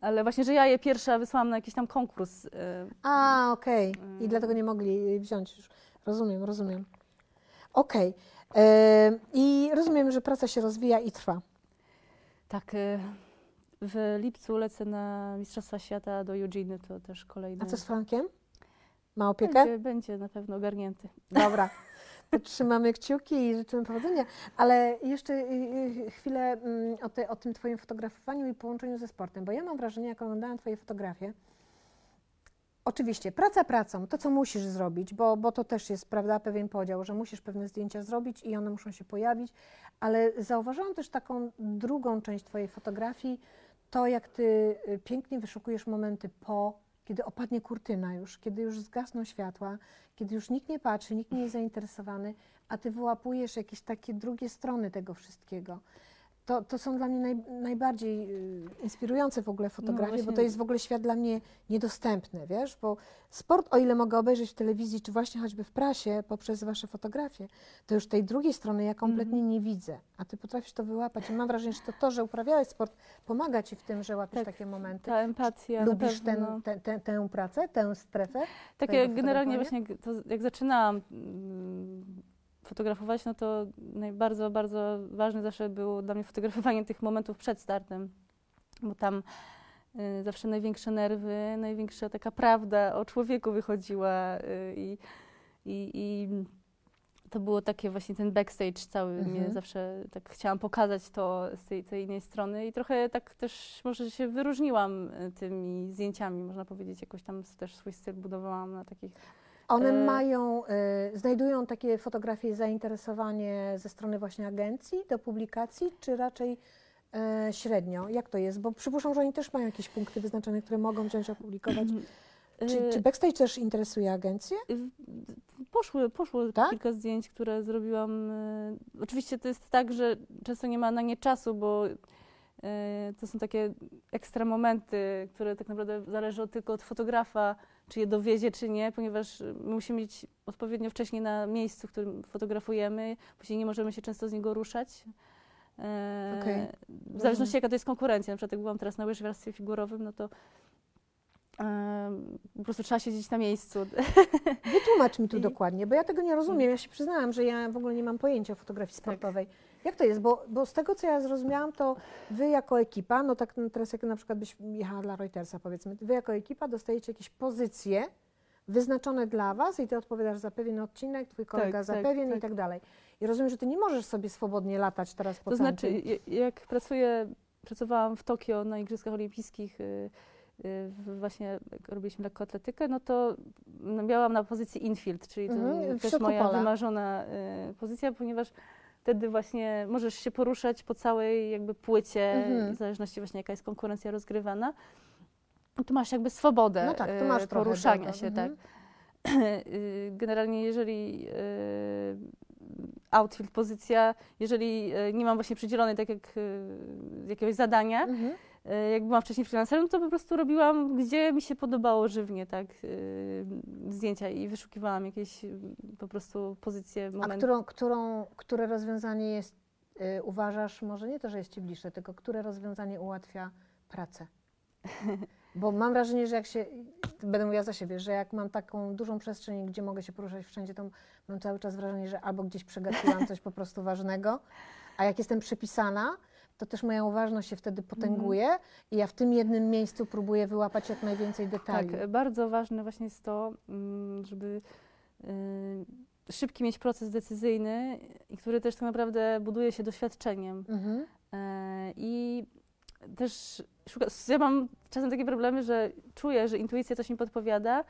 Ale właśnie, że ja je pierwsza wysłałam na jakiś tam konkurs. yy, A, okej. I Mm. dlatego nie mogli wziąć już. Rozumiem, rozumiem. Okej. E, I rozumiem, że praca się rozwija i trwa. Tak, y, w lipcu lecę na Mistrzostwa Świata do Eugene, to też kolejny. A co z Frankiem? Ma opiekę? będzie, będzie na pewno ogarnięty. Dobra. [laughs] Trzymamy kciuki i życzymy powodzenia. Ale jeszcze y, y, chwilę mm, o, te, o tym Twoim fotografowaniu i połączeniu ze sportem, bo ja mam wrażenie, jak oglądałam Twoje fotografie, oczywiście praca pracą, to co musisz zrobić, bo, bo to też jest prawda, pewien podział, że musisz pewne zdjęcia zrobić i one muszą się pojawić, ale zauważyłam też taką drugą część Twojej fotografii, to jak Ty y, pięknie wyszukujesz momenty po, kiedy opadnie kurtyna już, kiedy już zgasną światła, kiedy już nikt nie patrzy, nikt nie jest zainteresowany, a Ty wyłapujesz jakieś takie drugie strony tego wszystkiego. To, to są dla mnie naj, najbardziej y, inspirujące w ogóle fotografie, bo właśnie- to jest w ogóle świat dla mnie niedostępny, wiesz, bo sport, o ile mogę obejrzeć w telewizji, czy właśnie choćby w prasie, poprzez Wasze fotografie, to już tej drugiej strony ja kompletnie Mhm. nie widzę, a Ty potrafisz to wyłapać i mam wrażenie, że to to, że uprawiałeś sport, pomaga Ci w tym, że łapiesz Tak, takie momenty. Ta empatia Lubisz na ten, pewno. tę- pracę, tę strefę? Tak jak generalnie właśnie to, jak zaczynałam mm, fotografować, no to bardzo, bardzo ważne zawsze było dla mnie fotografowanie tych momentów przed startem, bo tam y, zawsze największe nerwy, największa taka prawda o człowieku wychodziła y, i, i, i to było takie właśnie ten backstage cały Mhm. mnie zawsze tak chciałam pokazać to z tej, tej innej strony i trochę tak też może się wyróżniłam y, tymi zdjęciami, można powiedzieć, jakoś tam też swój styl budowałam na takich One E, mają, y, znajdują takie fotografie zainteresowanie ze strony właśnie agencji do publikacji, czy raczej e, średnio? Jak to jest? Bo przypuszczam, że oni też mają jakieś punkty wyznaczone, które mogą wziąć opublikować. Czy, Y, czy backstage też interesuje agencję? y, Poszły, poszło Tak? kilka zdjęć, które zrobiłam. y, Oczywiście to jest tak, że często nie ma na nie czasu, bo y, to są takie ekstra momenty, które tak naprawdę zależą tylko od fotografa, czy je dowiezie, czy nie, ponieważ my musimy być odpowiednio wcześnie na miejscu, w którym fotografujemy, później nie możemy się często z niego ruszać. E, Okej, W zależności jaka to jest konkurencja, na przykład jak byłam teraz na łyżwiarstwie figurowym, no to po prostu trzeba siedzieć na miejscu. Wytłumacz mi tu [laughs] I- dokładnie, bo ja tego nie rozumiem. Ja się przyznałam, że ja w ogóle nie mam pojęcia o fotografii sportowej. Jak to jest? Bo, bo z tego, co ja zrozumiałam, to wy jako ekipa, no tak no teraz jak na przykład byś jechała dla Reutersa, powiedzmy, wy jako ekipa dostajecie jakieś pozycje wyznaczone dla was i ty odpowiadasz za pewien odcinek, twój kolega za tak, pewien i tak. tak dalej. I rozumiem, że ty nie możesz sobie swobodnie latać teraz po To znaczy, je- jak pracuję, pracowałam w Tokio na Igrzyskach Olimpijskich, y, y, w- właśnie jak robiliśmy lekkoatletykę, no to no, miałam na pozycji infield, czyli to Mhm, w też środku moja pola. wymarzona y, pozycja, ponieważ wtedy właśnie możesz się poruszać po całej jakby płycie, Mhm. w zależności właśnie jaka jest konkurencja rozgrywana. Tu masz jakby swobodę No tak, masz trochę poruszania się, mhm. tak. [clears throat] Y, Generalnie jeżeli y, outfield pozycja, jeżeli y, nie mam właśnie przydzielonej tak jak jakiegoś zadania, Mhm. Y, jak byłam wcześniej freelancerem, to po prostu robiłam, gdzie mi się podobało żywnie, tak, y, zdjęcia i wyszukiwałam jakieś y, po prostu pozycje, A momenty. którą, którą, które rozwiązanie jest, y, uważasz, może nie to, że jest ci bliższe, tylko które rozwiązanie ułatwia pracę? [laughs] Bo mam wrażenie, że jak się, będę mówiła za siebie, że jak mam taką dużą przestrzeń, gdzie mogę się poruszać wszędzie, to mam cały czas wrażenie, że albo gdzieś przegapiłam coś po prostu ważnego, a jak jestem przypisana, to też moja uważność się wtedy potęguje i ja w tym jednym miejscu próbuję wyłapać jak najwięcej detali. Tak, bardzo ważne właśnie jest to, mm, żeby y, szybki mieć proces decyzyjny, i który też tak naprawdę buduje się doświadczeniem. Mhm. E, I też szuka, ja mam czasem takie problemy, że czuję, że intuicja coś mi podpowiada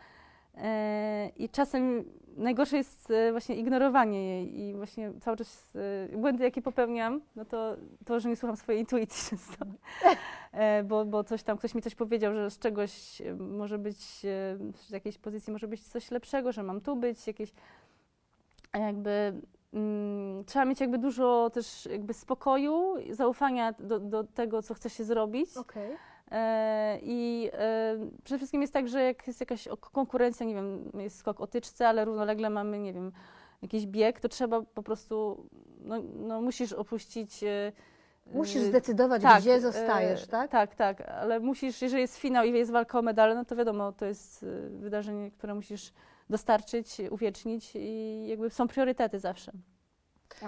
e, i czasem najgorsze jest e, właśnie ignorowanie jej i właśnie cały czas e, błędy, jakie popełniam, no to to, że nie słucham swojej intuicji [laughs] często, e, bo, bo coś tam, ktoś mi coś powiedział, że z czegoś może być, z jakiejś pozycji może być coś lepszego, że mam tu być, jakieś jakby mm, trzeba mieć jakby dużo też jakby spokoju, zaufania do, do tego, co chce się zrobić. Okej. E, I e, przede wszystkim jest tak, że jak jest jakaś konkurencja, nie wiem, jest skok o tyczce, ale równolegle mamy, nie wiem, jakiś bieg, to trzeba po prostu, no, no musisz opuścić. e, Musisz zdecydować, tak, gdzie zostajesz, tak? Tak, tak, ale musisz, jeżeli jest finał i jest walka o medale, no to wiadomo, to jest wydarzenie, które musisz dostarczyć, uwiecznić i jakby są priorytety zawsze.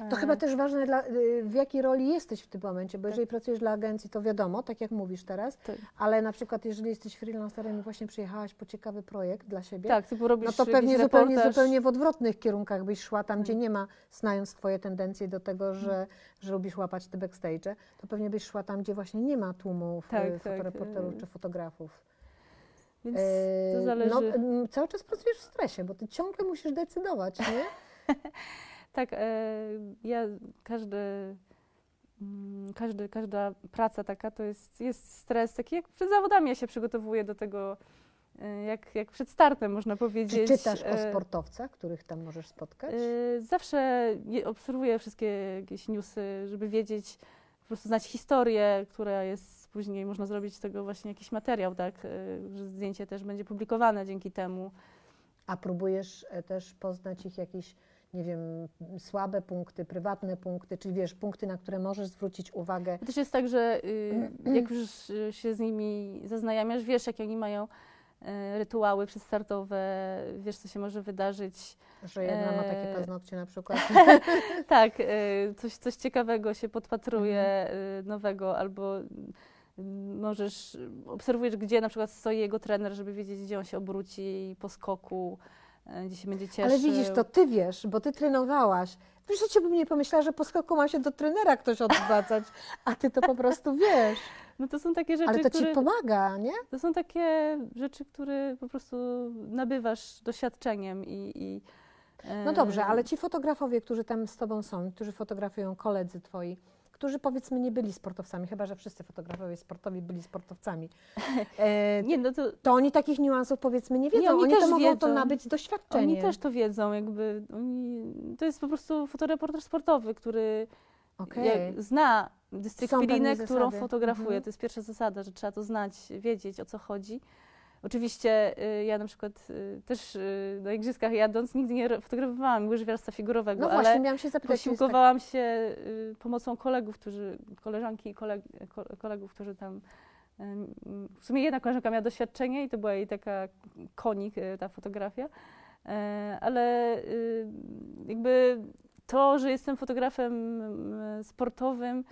To chyba też ważne, dla, y, w jakiej roli jesteś w tym momencie, bo Tak. jeżeli pracujesz dla agencji, to wiadomo, tak jak mówisz teraz, Tak. ale na przykład jeżeli jesteś freelancerem i właśnie przyjechałaś po ciekawy projekt dla siebie, Tak, typu robisz no to pewnie zupełnie, reportaż. zupełnie w odwrotnych kierunkach byś szła, tam Tak. gdzie nie ma, znając Twoje tendencje do tego, że, że lubisz łapać te backstage, to pewnie byś szła tam, gdzie właśnie nie ma tłumów Tak, y, tak, fotoreporterów y, czy fotografów. Więc E, to zależy. No, cały czas pracujesz w stresie, bo ty ciągle musisz decydować, nie? [laughs] Tak, e, ja każdy, mm, każdy, każda praca taka to jest, jest stres, taki jak przed zawodami ja się przygotowuję do tego, e, jak, jak przed startem można Czy powiedzieć. czytasz o e, sportowcach, których tam możesz spotkać? Zawsze obserwuję wszystkie jakieś newsy, żeby wiedzieć, po prostu znać historię, która jest później, można zrobić z tego właśnie jakiś materiał, tak, że zdjęcie też będzie publikowane dzięki temu. A próbujesz też poznać ich jakieś, nie wiem, słabe punkty, prywatne punkty, czy wiesz, punkty, na które możesz zwrócić uwagę. To też jest tak, że y, jak już y, się z nimi zaznajamiasz, wiesz, jakie oni mają y, rytuały przedstartowe, wiesz, co się może wydarzyć. Że jedna ma takie Eee. paznokcie na przykład. [laughs] tak, y, coś, coś ciekawego się podpatruje, Mhm. nowego, albo możesz, obserwujesz, gdzie na przykład stoi jego trener, żeby wiedzieć, gdzie on się obróci po skoku, gdzie się będzie cieszył. Ale widzisz, to ty wiesz, bo ty trenowałaś. W życiu bym nie pomyślała, że po skoku ma się do trenera ktoś odwracać, a ty to po prostu wiesz. No to są takie rzeczy, Ale to które... ci pomaga, nie? To są takie rzeczy, które po prostu nabywasz doświadczeniem i. i No dobrze, e, ale ci fotografowie, którzy tam z tobą są, którzy fotografują koledzy twoi, którzy powiedzmy nie byli sportowcami, chyba że wszyscy fotografowie sportowi byli sportowcami, [laughs] e, Nie, no to to oni takich niuansów powiedzmy nie wiedzą. Nie, oni oni to też mogą to wiedzą. nabyć doświadczeniem. oni też to wiedzą, jakby. Oni, to jest po prostu fotoreporter sportowy, który jak zna dyscyplinę, którą fotografuje. Mhm. To jest pierwsza zasada, że trzeba to znać, wiedzieć o co chodzi. Oczywiście y, ja na przykład y, też y, na igrzyskach jadąc nigdy nie fotografowałam łyżwiarstwa figurowego, No ale właśnie, miałam się zapytać, tak. Posiłkowałam się y, pomocą kolegów, którzy, koleżanki i koleg, ko- kolegów, którzy tam. W sumie jedna koleżanka miała doświadczenie i to była jej taka konik, ta fotografia. Ale jakby to, że jestem fotografem sportowym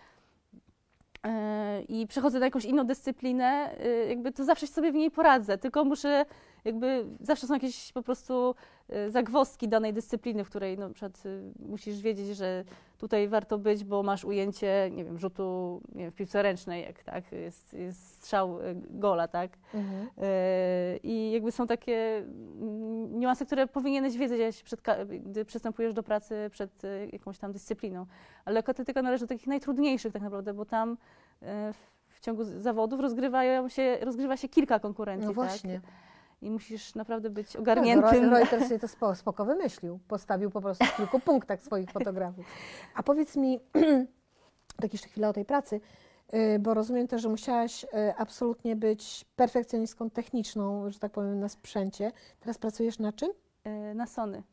i przechodzę na jakąś inną dyscyplinę, y, jakby to zawsze sobie w niej poradzę, tylko muszę jakby zawsze są jakieś po prostu y, zagwozdki danej dyscypliny, w której na przykład musisz wiedzieć, że tutaj warto być, bo masz ujęcie, nie wiem, rzutu nie wiem, w piłce ręcznej, jak tak, jest, jest strzał y, gola, tak. Mhm. Y, I jakby są takie mm, niuanse, które powinieneś wiedzieć, przed, gdy przystępujesz do pracy przed y, jakąś tam dyscypliną. Ale lekkoatletyka należy do takich najtrudniejszych tak naprawdę, bo tam w- ciągu zawodów rozgrywają się, rozgrywa się kilka konkurencji. No właśnie. Tak? I musisz naprawdę być No, ogarniętym. Roy- Reuters [laughs] sobie to spo, spoko wymyślił. Postawił po prostu w kilku punktach swoich fotografów. A powiedz mi, [clears throat] tak jeszcze chwilę o tej pracy, y, bo rozumiem też, że musiałaś y, absolutnie być perfekcjonistką techniczną, że tak powiem, na sprzęcie. Teraz pracujesz na czym? Y, na Sony.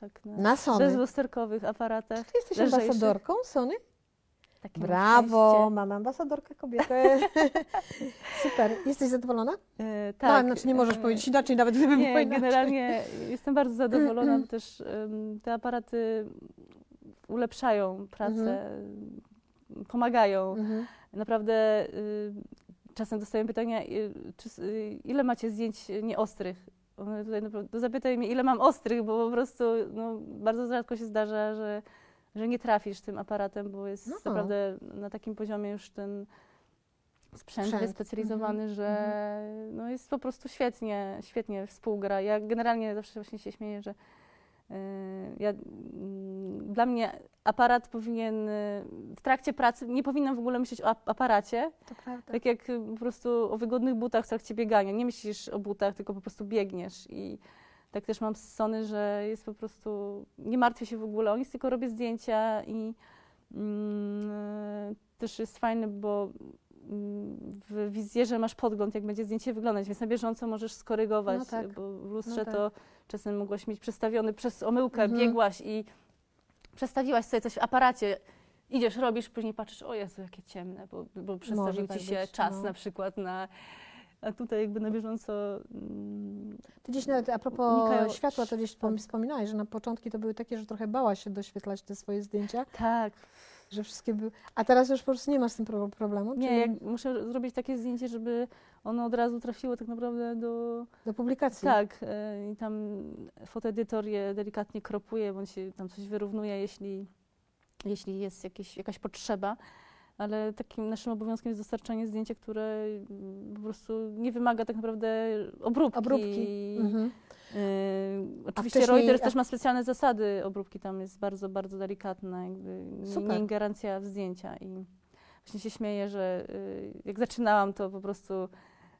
Tak, na, Na Sony. bezlusterkowych aparatach. Ty jesteś ambasadorką Sony? Takie Brawo, szczęście. mam ambasadorkę kobietę. [laughs] Super. Jesteś zadowolona? Y, No, tak. znaczy nie możesz y, powiedzieć inaczej, nawet gdybym Nie, inaczej. generalnie jestem bardzo zadowolona. bo Też em, te aparaty ulepszają pracę, pomagają. Mhm. Naprawdę y, czasem dostaję pytania, y, czy, y, ile macie zdjęć nieostrych? Tutaj naprawdę, zapytaj mnie, ile mam ostrych, bo po prostu no, bardzo rzadko się zdarza, że, że nie trafisz tym aparatem, bo jest No. naprawdę na takim poziomie już ten sprzęt, Sprzęt. wyspecjalizowany, Mhm. że no, jest po prostu świetnie, świetnie współgra. Ja generalnie zawsze właśnie się śmieję, że y, ja, mm, dla mnie aparat powinien y, w trakcie pracy, nie powinnam w ogóle myśleć o ap- aparacie, To prawda. tak jak y, po prostu o wygodnych butach w trakcie biegania. Nie myślisz o butach, tylko po prostu biegniesz. I tak też mam z Sony, że jest po prostu, nie martwię się w ogóle o nic, tylko robię zdjęcia i mm, też jest fajne, bo mm, w wizjerze masz podgląd, jak będzie zdjęcie wyglądać, więc na bieżąco możesz skorygować, No tak. bo w lustrze No tak. to czasem mogłaś mieć przestawiony przez omyłkę, Mhm. biegłaś i przestawiłaś sobie coś w aparacie, idziesz, robisz, później patrzysz, o Jezu, jakie ciemne, bo, bo przestawił tak ci się być, czas no. na przykład na, a tutaj jakby na bieżąco mm, Ty gdzieś nawet a propos Unikają światła, to gdzieś wspom- wspominałaś, że na początki to były takie, że trochę bała się doświetlać te swoje zdjęcia, tak, że wszystkie były... A teraz już po prostu nie masz z tym pro- problemu? nie, Czyli jak muszę zrobić takie zdjęcie, żeby ono od razu trafiło tak naprawdę do, Do publikacji? tak, e, i tam fotoedytor je delikatnie kropuje, bądź się tam coś wyrównuje, jeśli, jeśli jest jakieś, jakaś potrzeba. Ale takim naszym obowiązkiem jest dostarczanie zdjęcia, które mm, po prostu nie wymaga tak naprawdę obróbki. Obróbki. Mhm. Yy, oczywiście Reuters też ma specjalne zasady obróbki, tam jest bardzo, bardzo delikatna, jakby nie, Super. nie ingerencja w zdjęcia i właśnie się śmieję, że yy, jak zaczynałam, to po prostu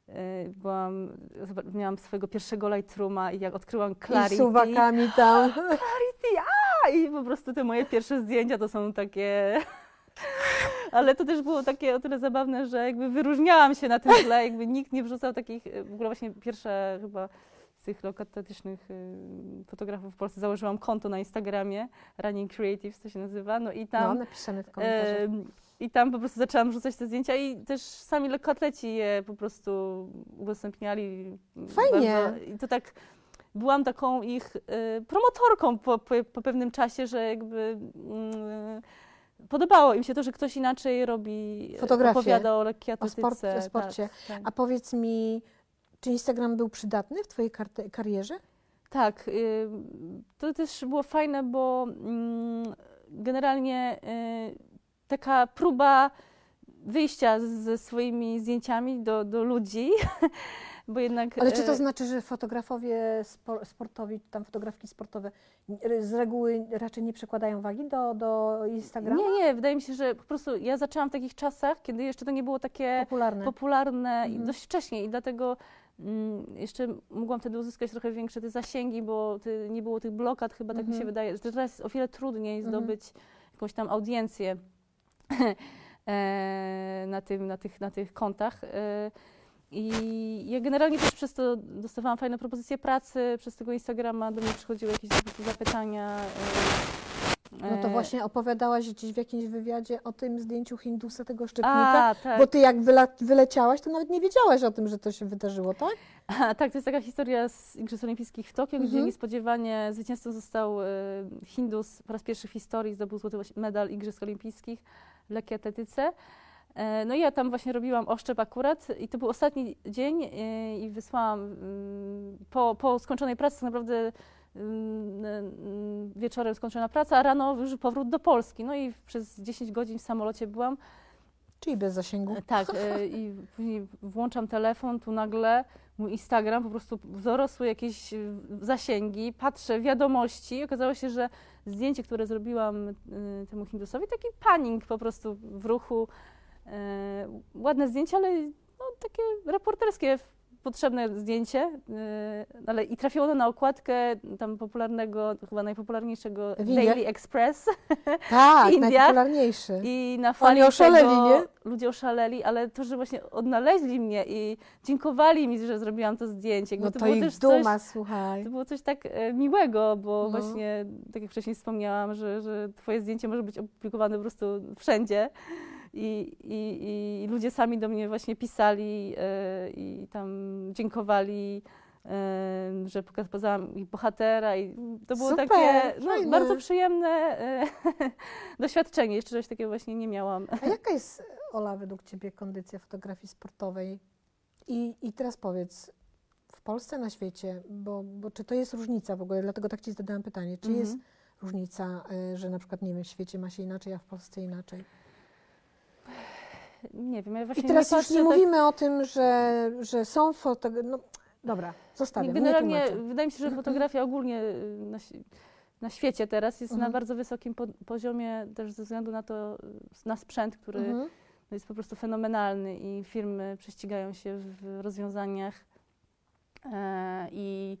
yy, byłam, miałam swojego pierwszego Lightrooma i jak odkryłam I Clarity, suwakami tam. [laughs] a, i po prostu te moje pierwsze zdjęcia to są takie... Ale to też było takie o tyle zabawne, że jakby wyróżniałam się na tym tle, jakby nikt nie wrzucał takich, w ogóle właśnie pierwsza chyba z tych lokatetycznych y, fotografów w Polsce założyłam konto na Instagramie, Running Creatives to się nazywa, no i No, tam, napiszemy w i tam po prostu zaczęłam rzucać te zdjęcia i też sami lekkoatleci je po prostu udostępniali. Fajnie. Bardzo, I to tak, byłam taką ich y, promotorką po, po, po pewnym czasie, że jakby mm, podobało im się to, że ktoś inaczej robi, Fotografię. opowiada o lekkiej O, atletyce. sport, o sporcie. Tak, tak. A powiedz mi, czy Instagram był przydatny w Twojej karte- karierze? Tak, y, to też było fajne, bo mm, generalnie y, taka próba wyjścia ze swoimi zdjęciami do, do ludzi, [laughs] bo jednak... Ale czy to e, znaczy, że fotografowie spo- sportowi, tam fotografki sportowe r- z reguły raczej nie przekładają wagi do, do Instagrama? Nie, nie, wydaje mi się, że po prostu ja zaczęłam w takich czasach, kiedy jeszcze to nie było takie Popularne. popularne i Mhm. dość wcześnie i dlatego mm, jeszcze mogłam wtedy uzyskać trochę większe te zasięgi, bo ty, nie było tych blokad chyba, tak mi się Mhm. wydaje, teraz jest o wiele trudniej Mhm. zdobyć jakąś tam audiencję [laughs] e, na, tym, na, tych, na tych kontach. E, I ja generalnie też przez to dostawałam fajne propozycje pracy, przez tego Instagrama do mnie przychodziły jakieś zapytania. e, No to e, właśnie opowiadałaś gdzieś w jakimś wywiadzie o tym zdjęciu Hindusa, tego szczepnika, A, tak. bo ty jak wyleciałaś, to nawet nie wiedziałaś o tym, że to się wydarzyło, tak? [laughs] A, tak, to jest taka historia z Igrzysk Olimpijskich w Tokio, gdzie Mhm. niespodziewanie zwycięzcą został e, Hindus po raz pierwszy w historii, zdobył złoty medal Igrzysk Olimpijskich w lekkiej atletyce. E, No i ja tam właśnie robiłam oszczep akurat i to był ostatni dzień e, i wysłałam mm, po, po skończonej pracy tak naprawdę mm, mm, wieczorem skończona praca, a rano już powrót do Polski. No i przez 10 godzin w samolocie byłam. Czyli bez zasięgu. E, Tak, e, i później włączam telefon, tu nagle mój Instagram po prostu dorosły jakieś e, zasięgi, patrzę wiadomości i okazało się, że zdjęcie, które zrobiłam e, temu Hindusowi, taki panik po prostu w ruchu, e, ładne zdjęcie, ale no, takie reporterskie, potrzebne zdjęcie, e, ale i trafiło ono na okładkę tam popularnego, chyba najpopularniejszego? Daily Express. [laughs] Tak, najpopularniejszy. I na fali oszaleli, tego nie? ludzie oszaleli, ale to, że właśnie odnaleźli mnie i dziękowali mi, że zrobiłam to zdjęcie. jakby No to, było ich też duma, coś, słuchaj. to było coś tak e, miłego, bo No. właśnie, tak jak wcześniej wspomniałam, że, że twoje zdjęcie może być opublikowane po prostu wszędzie. I, i, I ludzie sami do mnie właśnie pisali e, i tam dziękowali, e, że pokazałam ich bohatera i to było Super, takie no, bardzo przyjemne e, [laughs] doświadczenie. Jeszcze czegoś takiego właśnie nie miałam. A jaka jest, Ola, według Ciebie kondycja fotografii sportowej? I, I teraz powiedz, w Polsce, na świecie, bo, bo czy to jest różnica w ogóle, dlatego tak Ci zadałam pytanie, czy jest Mhm. różnica, że na przykład, nie wiem, w świecie ma się inaczej, a w Polsce inaczej? Nie wiem, ja I właśnie teraz nie już nie tak- mówimy o tym, że, że są fotografie, no dobra, zostawiam, nie Generalnie wydaje mi się, że fotografia ogólnie y, na, na świecie teraz jest na Mhm. bardzo wysokim po, poziomie, też ze względu na to, y, na sprzęt, który Mhm. no, jest po prostu fenomenalny i firmy prześcigają się w rozwiązaniach e, i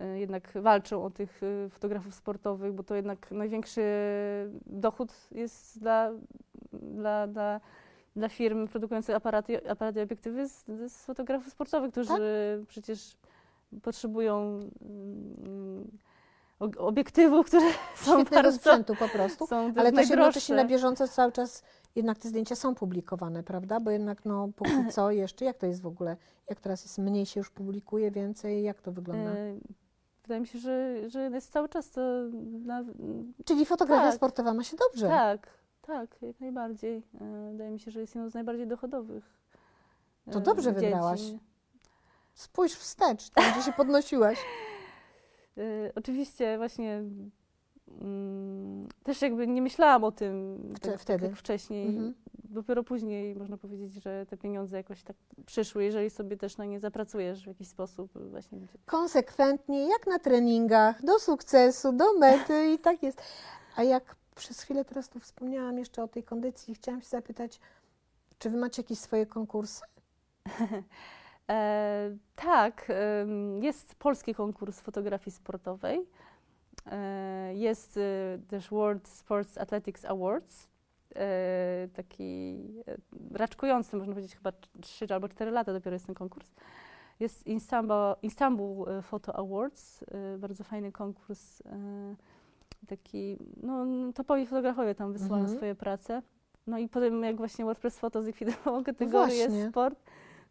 e, jednak walczą o tych y, fotografów sportowych, bo to jednak największy dochód jest dla, dla, dla, dla firm produkujących aparaty, aparaty i obiektywy z, z fotografów sportowych, którzy Tak. przecież potrzebują mm, obiektywów, które są Świetnego bardzo... sprzętu po prostu. Ale też jednocześnie na bieżąco cały czas jednak te zdjęcia są publikowane, prawda? Bo jednak no póki [clears throat] co jeszcze, jak to jest w ogóle? Jak teraz jest mniej się już publikuje, więcej? Jak to wygląda? E, Wydaje mi się, że, że jest cały czas to na, Czyli fotografia tak. sportowa ma się dobrze. Tak, tak, jak najbardziej. E, Wydaje mi się, że jest jedną z najbardziej dochodowych. To e, dobrze dziedzin. wybrałaś. Spójrz wstecz, tam gdzie się [laughs] podnosiłaś. E, Oczywiście właśnie mm, też jakby nie myślałam o tym Wcze- tak, wtedy. tak wcześniej. Mhm. Dopiero później można powiedzieć, że te pieniądze jakoś tak przyszły, jeżeli sobie też na nie zapracujesz w jakiś sposób. Właśnie Konsekwentnie, jak na treningach, do sukcesu, do mety i tak jest. A jak przez chwilę teraz tu wspomniałam jeszcze o tej kondycji, chciałam się zapytać, czy wy macie jakieś swoje konkursy? [laughs] E, tak, jest polski konkurs fotografii sportowej. E, jest e, też World Sports Athletics Awards. E, taki raczkujący, można powiedzieć, chyba 3 albo 4 lata dopiero jest ten konkurs. Jest Istanbul, Istanbul Photo Awards, bardzo fajny konkurs. Taki, no, topowi fotografowie tam wysyłają Mhm. swoje prace. No i potem jak właśnie WordPress Photo zlikwidowało kategorię właśnie. sport,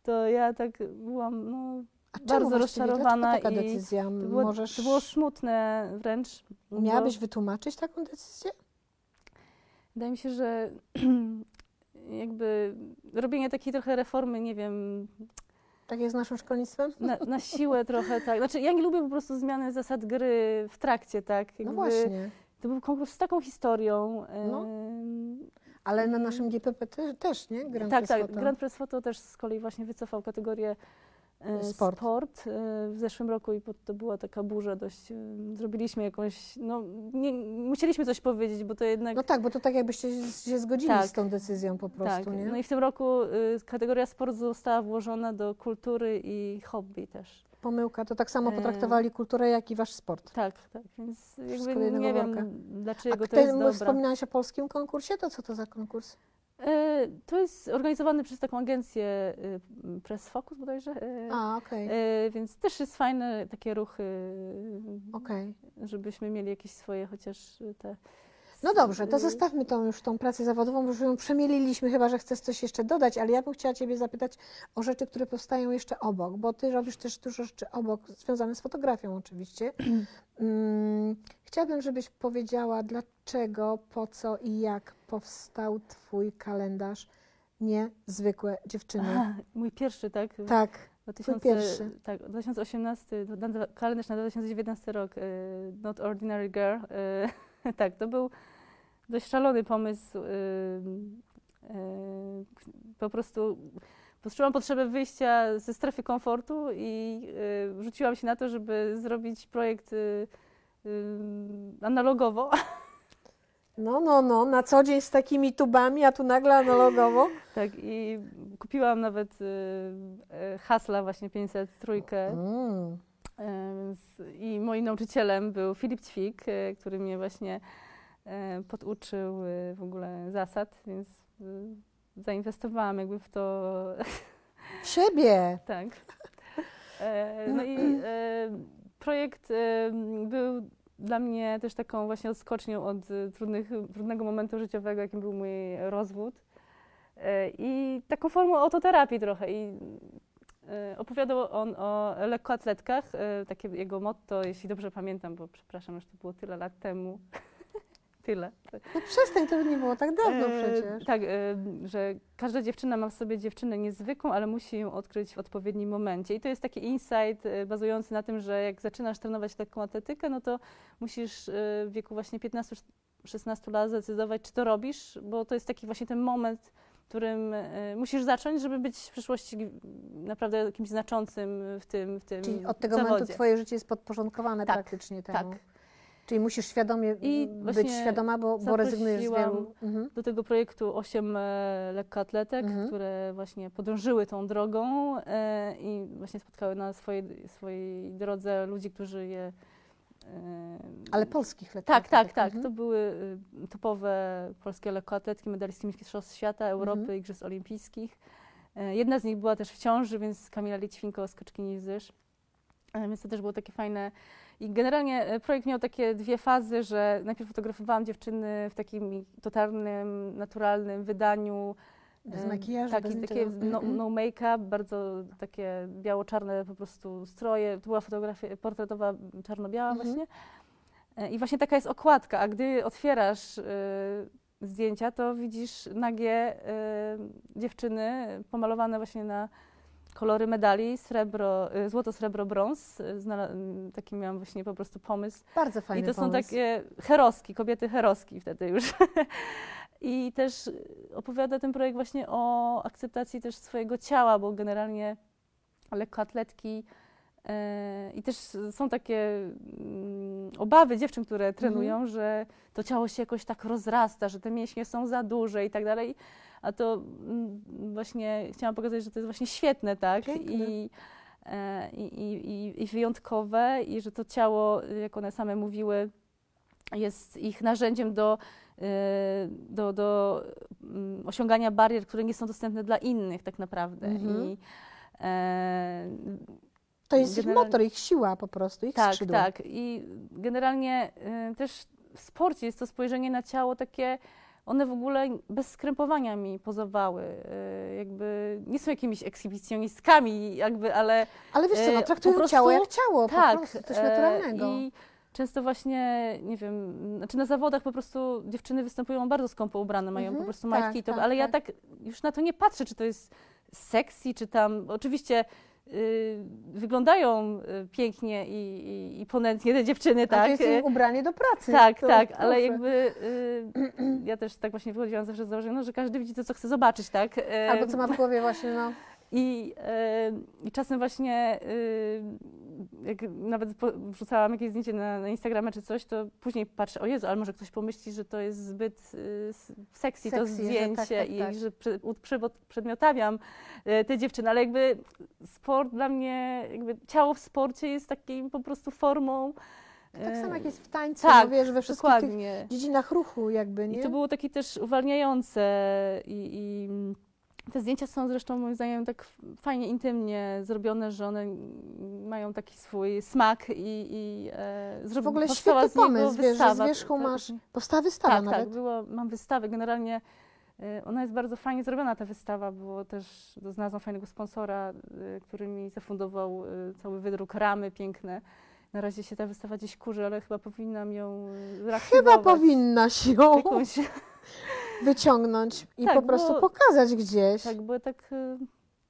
to ja tak byłam no, A czemu bardzo właściwie? rozczarowana Dlaczego taka i decyzja? to było, Możesz... to było smutne wręcz. bo Miałabyś wytłumaczyć taką decyzję? Wydaje mi się, że [clears throat] jakby robienie takiej trochę reformy, nie wiem, Tak jest z naszym szkolnictwem? na, na siłę [laughs] trochę, tak. Znaczy ja nie lubię po prostu zmiany zasad gry w trakcie, tak. No Jakby właśnie. To był konkurs z taką historią. No. Ale na naszym GPP też, też nie? Grand tak, Prix tak. Grand Prix Photo też z kolei właśnie wycofał kategorię Sport. sport, e, w zeszłym roku i to była taka burza dość. e, Zrobiliśmy jakąś, no nie, musieliśmy coś powiedzieć, bo to jednak... No tak, bo to tak jakbyście się zgodzili Tak. z tą decyzją po prostu, tak, nie? no i w tym roku kategoria sport została włożona do kultury i hobby też. Pomyłka, to tak samo E. potraktowali kulturę, jak i wasz sport. Tak, tak, więc jakby nie worka. wiem A dlaczego to ten, jest bo dobre. wspominałaś o polskim konkursie, to co to za konkurs? E, To jest organizowany przez taką agencję y, Press Focus bodajże, e, A, okej, e, więc też jest fajne takie ruchy, okej. żebyśmy mieli jakieś swoje chociaż te... No dobrze, to y, zostawmy tą już tą pracę zawodową, bo już ją przemieliliśmy, chyba że chcesz coś jeszcze dodać, ale ja bym chciała Ciebie zapytać o rzeczy, które powstają jeszcze obok, bo Ty robisz też dużo rzeczy obok, związane z fotografią oczywiście. [clears throat] Chciałabym, żebyś powiedziała, dlaczego, po co i jak powstał Twój kalendarz Niezwykłe dziewczyny. Aha, mój pierwszy, tak? Tak, 2000, pierwszy. Tak, 2018, to na- kalendarz na 2019 rok, y, Not Ordinary Girl. y, [laughs] tak, to był dość szalony pomysł. y, po prostu poczułam potrzebę wyjścia ze strefy komfortu i rzuciłam się na to, żeby zrobić projekt analogowo. no, no, no, na co dzień z takimi tubami, a tu nagle analogowo. [laughs] tak, i kupiłam nawet y, y, hasla właśnie 503. Mm. E, Więc I moim nauczycielem był Filip Ćwik, e, który mnie właśnie poduczył w ogóle zasad, więc zainwestowałam jakby w to, W siebie. [laughs] tak. E, No i projekt był dla mnie też taką właśnie odskocznią od trudnych, trudnego momentu życiowego, jakim był mój rozwód. E, I taką formą autoterapii trochę. I e, opowiadał on o lekkoatletkach. E, Takie jego motto, jeśli dobrze pamiętam, bo przepraszam, już to było tyle lat temu. Tyle. No przestań, to nie było tak dawno E, przecież. Tak, e, że każda dziewczyna ma w sobie dziewczynę niezwykłą, ale musi ją odkryć w odpowiednim momencie. I to jest taki insight e, bazujący na tym, że jak zaczynasz trenować lekką atletykę, no to musisz e, w wieku właśnie 15-16 lat zdecydować, czy to robisz, bo to jest taki właśnie ten moment, w którym musisz zacząć, żeby być w przyszłości naprawdę kimś znaczącym w tym, w tym Czyli od tego zawodzie. momentu Twoje życie jest podporządkowane Tak, praktycznie temu. tak. Czyli musisz świadomie I być świadoma, bo, bo rezygnujesz z wielu. Mhm. do tego projektu osiem e, lekkoatletek, Mhm. które właśnie podążyły tą drogą e, i właśnie spotkały na swojej, swojej drodze ludzi, którzy je. E, Ale polskich lekko. tak, tak, tak. Mhm. To były y, topowe polskie lekkoatletki, medalistki Mistrzostw Świata, Europy, Mhm. Igrzysk Olimpijskich. E, Jedna z nich była też w ciąży, więc Kamila Lićwinko, skoczkini z Zyż. E, Więc to też było takie fajne. I generalnie e, projekt miał takie dwie fazy, że najpierw fotografowałam dziewczyny w takim totalnym, naturalnym wydaniu. Bez makijażu, taki, bez takie no, Mhm. no make-up, bardzo takie biało-czarne po prostu stroje. To była fotografia portretowa, czarno-biała Mhm. właśnie. E, I właśnie taka jest okładka, a gdy otwierasz e, zdjęcia, to widzisz nagie e, dziewczyny pomalowane właśnie na kolory medali, srebro, e, złoto, srebro, brąz. Znala- m, taki miałam właśnie po prostu pomysł. Bardzo fajny I to są pomysł. takie heroski, kobiety heroski wtedy już. [laughs] I też opowiada ten projekt właśnie o akceptacji też swojego ciała, bo generalnie lekkoatletki i też są takie mm, obawy dziewczyn, które trenują, Mhm. że to ciało się jakoś tak rozrasta, że te mięśnie są za duże i tak dalej. A to mm, właśnie chciałam pokazać, że to jest właśnie świetne, tak? Piękne. I, e, i, i, i, i wyjątkowe, i że to ciało, jak one same mówiły, jest ich narzędziem do, e, do, do mm, osiągania barier, które nie są dostępne dla innych tak naprawdę. Mhm. I, e, To jest ich motor, ich siła po prostu, ich tak, skrzydła. tak. I generalnie y, też w sporcie jest to spojrzenie na ciało takie, one w ogóle bez skrępowania mi pozowały. Y, jakby nie są jakimiś ekshibicjonistkami, jakby, ale Ale wiesz co, no, E, traktują po prostu- ciało jak ciało, tak. po prostu, coś e, naturalnego. I często właśnie, nie wiem, znaczy na zawodach po prostu dziewczyny występują bardzo skąpo ubrane, mają Mhm, po prostu tak, majtki i to, tak, ale ja tak. tak już na to nie patrzę, czy to jest sexy, czy tam, oczywiście wyglądają y, pięknie i, i, i ponętnie te dziewczyny, A to tak? jest y, ubranie do pracy. tak, to tak, proszę. ale jakby y, [clears throat] ja też tak właśnie wychodziłam zawsze z założenia, no, że każdy widzi to, co chce zobaczyć, tak? Y, Albo co ma w głowie właśnie, no. I, e, I czasem właśnie, e, jak nawet po- wrzucałam jakieś zdjęcie na, na Instagramie czy coś, to później patrzę, o Jezu, ale może ktoś pomyśli, że to jest zbyt s- sexy, to Sexy, że zdjęcie tak, tak, i tak. że prze, przedmiotawiam e, te dziewczyny, ale jakby sport dla mnie, jakby ciało w sporcie jest takim po prostu formą. Tak e, samo jak jest w tańcu, tak, no wiesz, we wszystkich tych dziedzinach ruchu jakby, nie? I to było takie też uwalniające i, i te zdjęcia są zresztą moim zdaniem tak fajnie, intymnie zrobione, że one mają taki swój smak i, i e, zrobi- w ogóle świetny z pomysł, wiesz, że z wierzchu To- masz, powstała wystawa tak, nawet. tak, było, mam wystawę. Generalnie e, ona jest bardzo fajnie zrobiona, ta wystawa, bo też znalazłam fajnego sponsora, e, który mi zafundował e, cały wydruk, ramy piękne. Na razie się ta wystawa gdzieś kurzy, ale chyba powinnam ją e, Chyba reaktywować. powinnaś ją Jakąś, [laughs] wyciągnąć i Tak, po prostu bo- pokazać gdzieś. tak, bo tak e,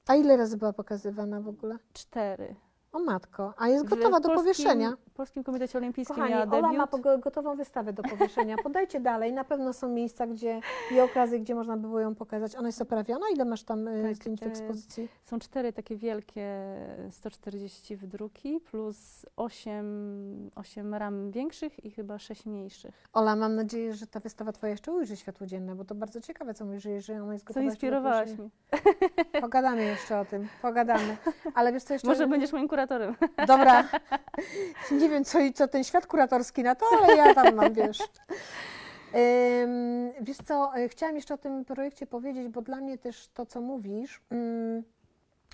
A ile razy była pokazywana w ogóle? cztery. O matko, a jest gotowa do Polskim- powieszenia. W Polskim Komitecie Olimpijskim Kochani, miała Ola debiut. ma pogo- gotową wystawę do powieszenia. Podajcie dalej, na pewno są miejsca, gdzie i okazje, gdzie można by było ją pokazać. Ona jest oprawiona? Ile masz tam y, Tak, zdjęć w e, ekspozycji? Są cztery takie wielkie 140 wydruki plus osiem, osiem ram większych i chyba sześć mniejszych. Ola, mam nadzieję, że ta wystawa twoja jeszcze ujrzy światło dzienne, bo to bardzo ciekawe, co mówisz, że ona jest gotowa Zainspirowałaś powieszenia. mnie. [laughs] Pogadamy jeszcze o tym, pogadamy. Ale wiesz co jeszcze? Może będziesz moim kuratorem. [laughs] Dobra. Nie wiem, co, co ten świat kuratorski na to, ale ja tam mam, wiesz. Wiesz co, e, chciałam jeszcze o tym projekcie powiedzieć, bo dla mnie też to, co mówisz ym,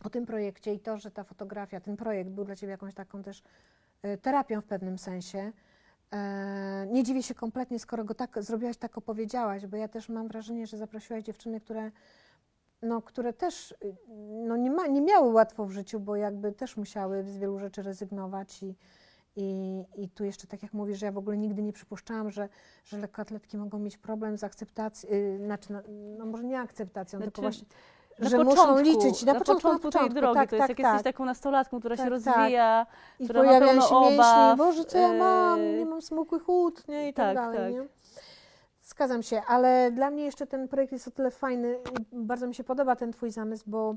o tym projekcie i to, że ta fotografia, ten projekt był dla Ciebie jakąś taką też e, terapią w pewnym sensie. E, Nie dziwię się kompletnie, skoro go tak zrobiłaś, tak opowiedziałaś, bo ja też mam wrażenie, że zaprosiłaś dziewczyny, które, no, które też y, no, nie, ma, nie miały łatwo w życiu, bo jakby też musiały z wielu rzeczy rezygnować i, i, i tu jeszcze tak jak mówisz, że ja w ogóle nigdy nie przypuszczałam, że, że lekkoatletki mogą mieć problem z akceptacją, yy, znaczy, no, no może nie akceptacją, tylko Znaczy, właśnie, Na że początku, muszą liczyć na, początku, na tej początku, drogi. tak, to jest tak, jak jesteś tak. taką nastolatką, która Tak, się tak. rozwija. I która ma pełno się mięśnie, obaw, Boże, co ja mam, yy, nie mam smukłych ud, nie, i tak, tak, dalej, tak. nie? Zgadzam się, ale dla mnie jeszcze ten projekt jest o tyle fajny bardzo mi się podoba ten twój zamysł, bo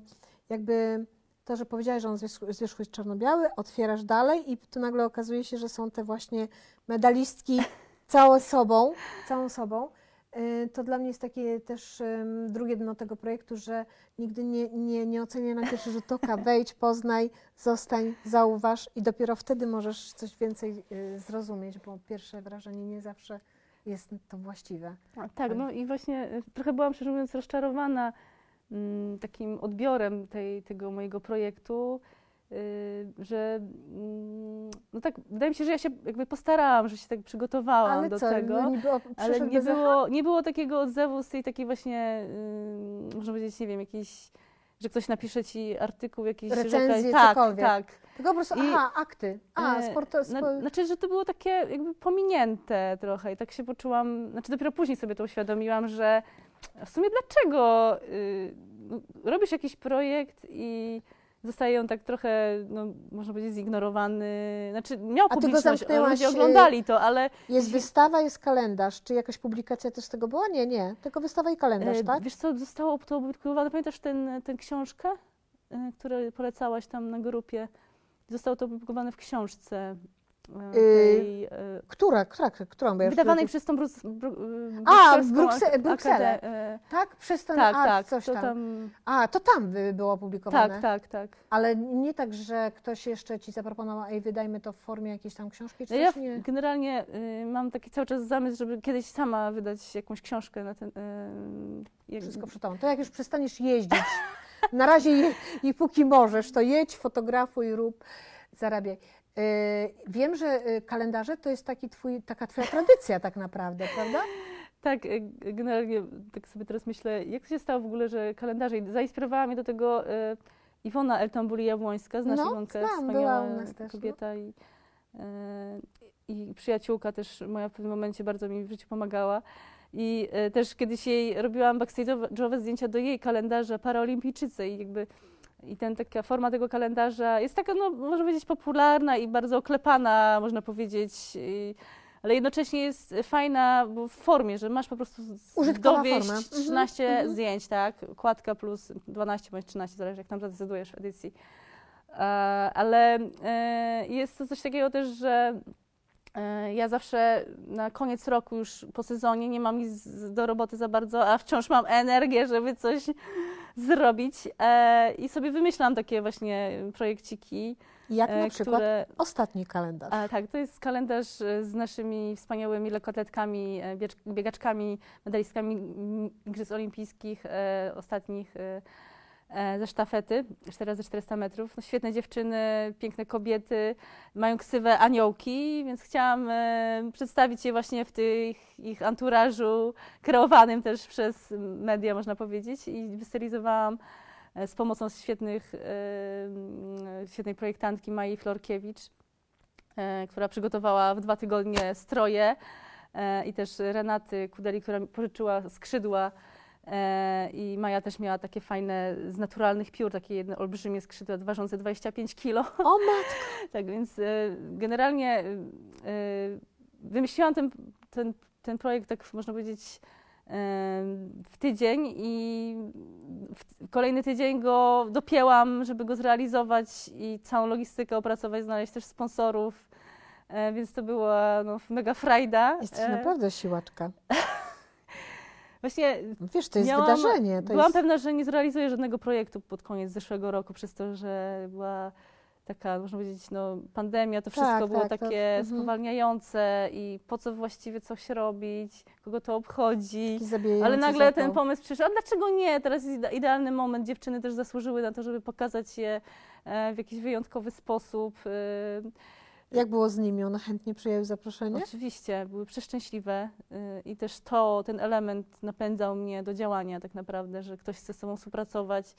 jakby to, że powiedziałeś, że on z wierzchu, jest czarno-biały, otwierasz dalej i tu nagle okazuje się, że są te właśnie medalistki całą sobą, całą sobą. Y, To dla mnie jest takie też drugie dno tego projektu, że nigdy nie, nie, nie ocenię na pierwszy rzut oka. [laughs] Wejdź, poznaj, zostań, zauważ i dopiero wtedy możesz coś więcej y, zrozumieć, bo pierwsze wrażenie nie zawsze jest to właściwe. Tak, no i właśnie y, trochę byłam szczerze mówiąc rozczarowana mm, takim odbiorem tej, tego mojego projektu. y, że mm, no tak, wydaje mi się, że ja się jakby postarałam, że się tak przygotowałam Ale do co, tego. no niby o- Ale nie było, nie było takiego odzewu z tej takiej właśnie, y, można powiedzieć, nie wiem, jakiejś, że ktoś napisze ci artykuł jakiś, że Recenzję, jakaś- tak, tak. Tylko po prostu, I- aha, akty. A, E, sport, Na, spo... znaczy, że to było takie jakby pominięte trochę i tak się poczułam, znaczy dopiero później sobie to uświadomiłam, że w sumie dlaczego y, robisz jakiś projekt i zostaje on tak trochę, no, można powiedzieć, zignorowany. Znaczy miał A publiczność, ludzie y, oglądali to, ale Jest wystawa, jest kalendarz. Czy jakaś publikacja też z tego była? Nie, nie. Tylko wystawa i kalendarz, e, tak? wiesz co, zostało to opublikowane, pamiętasz ten, tę książkę, y, którą polecałaś tam na grupie? Zostało to opublikowane w książce e, tej, e, Która, która, którą? Bo ja Wydawanej przez tą Brus, bru, y, A, Brukse- Brukselę. e, Tak, przez ten Tak, art, tak, coś tam. tam. A, to tam by było opublikowane. Tak, tak, tak. Ale nie tak, że ktoś jeszcze ci zaproponował, ej, wydajmy to w formie jakiejś tam książki, czy Ja? Nie. generalnie y, mam taki cały czas zamysł, żeby kiedyś sama wydać jakąś książkę na ten. Y, jak- Wszystko przy tobą. To jak już przestaniesz jeździć, [laughs] na razie je, i póki możesz, to jedź, fotografuj, rób, zarabiaj. Yy, wiem, że yy, kalendarze to jest taki twój, taka twoja tradycja tak naprawdę, prawda? Tak, y, generalnie tak sobie teraz myślę, jak to się stało w ogóle, że kalendarze. Zainspirowała mnie do tego Iwona Eltambuli-Jabłońska, znasz No, Iwonkę? znam, Wspaniała też, no. kobieta i, y, i przyjaciółka też moja w pewnym momencie bardzo mi w życiu pomagała. I y, też kiedyś jej robiłam backstage'owe zdjęcia do jej kalendarza paraolimpijczycy i jakby i ten, taka forma tego kalendarza jest taka, no, można powiedzieć, popularna i bardzo oklepana, można powiedzieć, i, ale jednocześnie jest fajna bo w formie, że masz po prostu Użytkowa dowieść forma. Mhm, 13 mhm. zdjęć, tak? Kładka plus 12 bądź 13, zależy jak tam zadecydujesz w edycji. E, ale e, jest to coś takiego też, że e, ja zawsze na koniec roku już po sezonie nie mam nic do roboty za bardzo, a wciąż mam energię, żeby coś zrobić e, i sobie wymyślam takie właśnie projekciki, Jak e, na przykład które... ostatni kalendarz. A, tak, to jest kalendarz e, z naszymi wspaniałymi lekkoatletkami, e, biegaczkami, medalistkami Igrzysk Olimpijskich e, ostatnich e, e, ze sztafety, 4 razy 400 metrów. No, świetne dziewczyny, piękne kobiety, mają ksywę aniołki, więc chciałam e, przedstawić je właśnie w tych ich anturażu, kreowanym też przez media, można powiedzieć, i wystylizowałam e, z pomocą świetnych, e, świetnej projektantki Mai Florkiewicz, e, która przygotowała w dwa tygodnie stroje e, i też Renaty Kudeli, która pożyczyła skrzydła e, i Maja też miała takie fajne z naturalnych piór, takie jedne olbrzymie skrzydła ważące 25 kilo. O matko, [laughs] Tak więc e, generalnie e, wymyśliłam ten, ten, ten projekt, tak można powiedzieć, e, w tydzień i w kolejny tydzień go dopięłam, żeby go zrealizować i całą logistykę opracować, znaleźć też sponsorów. E, Więc to była no, mega frajda. jesteś E, naprawdę siłaczka. [laughs] Właśnie Wiesz, to jest miałam- wydarzenie. To byłam jest... pewna, że nie zrealizuję żadnego projektu pod koniec zeszłego roku, przez to, że była taka, można powiedzieć, no, pandemia, to wszystko Tak, było tak, to- takie mhm. spowalniające i po co właściwie coś robić, kogo to obchodzi. Ale nagle ten pomysł przyszedł, a dlaczego nie? Teraz jest ide- idealny moment, dziewczyny też zasłużyły na to, żeby pokazać je e, w jakiś wyjątkowy sposób. E, Jak było z nimi? One chętnie przyjęły zaproszenie? Oczywiście, były przeszczęśliwe y, i też to, ten element napędzał mnie do działania tak naprawdę, że ktoś chce z sobą współpracować,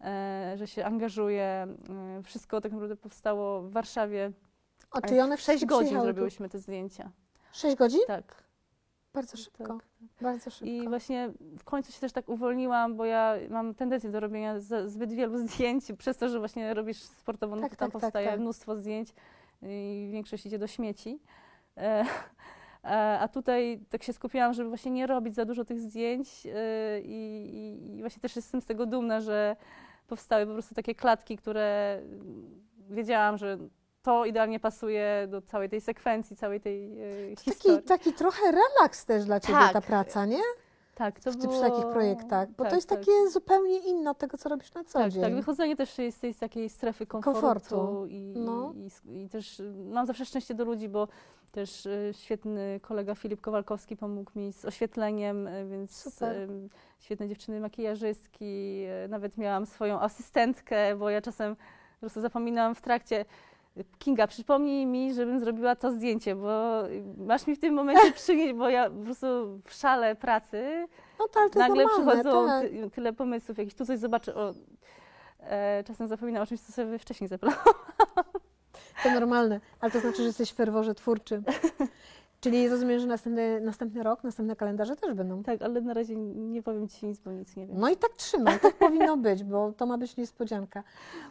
e, że się angażuje. y, Wszystko tak naprawdę powstało w Warszawie. O, czyli one w 6 wszystkie godzin zrobiłyśmy te zdjęcia. 6 godzin? Tak, Bardzo szybko. tak. Bardzo szybko. I właśnie w końcu się też tak uwolniłam, bo ja mam tendencję do robienia zbyt wielu [laughs] zdjęć, przez to, że właśnie robisz sportowo, no Tak, to tam tak, tak, powstaje tak. mnóstwo zdjęć i większość idzie do śmieci. E, a- [laughs] A tutaj tak się skupiłam, żeby właśnie nie robić za dużo tych zdjęć e, i, i, i właśnie też jestem z tego dumna, że powstały po prostu takie klatki, które wiedziałam, że to idealnie pasuje do całej tej sekwencji, całej tej e, historii. Taki, taki trochę relaks też dla Ciebie Tak. ta praca, nie? Tak, to W, było... przy takich projektach, bo tak, to jest tak. takie zupełnie inne od tego, co robisz na co Tak, dzień. tak, wychodzenie też jest z tej takiej strefy komfortu, Komfortu, I, no. i, i, też mam zawsze szczęście do ludzi, bo też y, świetny kolega Filip Kowalkowski pomógł mi z oświetleniem, y, więc Super. świetne dziewczyny makijażystki, y, nawet miałam swoją asystentkę, bo ja czasem prostu zapominam w trakcie. Kinga, przypomnij mi, żebym zrobiła to zdjęcie, bo masz mi w tym momencie przynieść, bo ja po prostu w szale pracy No to, ale to nagle normalne, przychodzą tak. ty, tyle pomysłów, jakiś tu coś zobaczę, o, e, czasem zapominam o czymś, co sobie wcześniej zaplanowałam. To normalne, ale to znaczy, że jesteś w ferworze twórczym. [laughs] Czyli rozumiem, że następny, następny rok, następne kalendarze też będą. Tak, ale na razie nie powiem Ci nic, bo nic nie wiem. No i tak trzymaj, tak powinno [laughs] być, bo to ma być niespodzianka.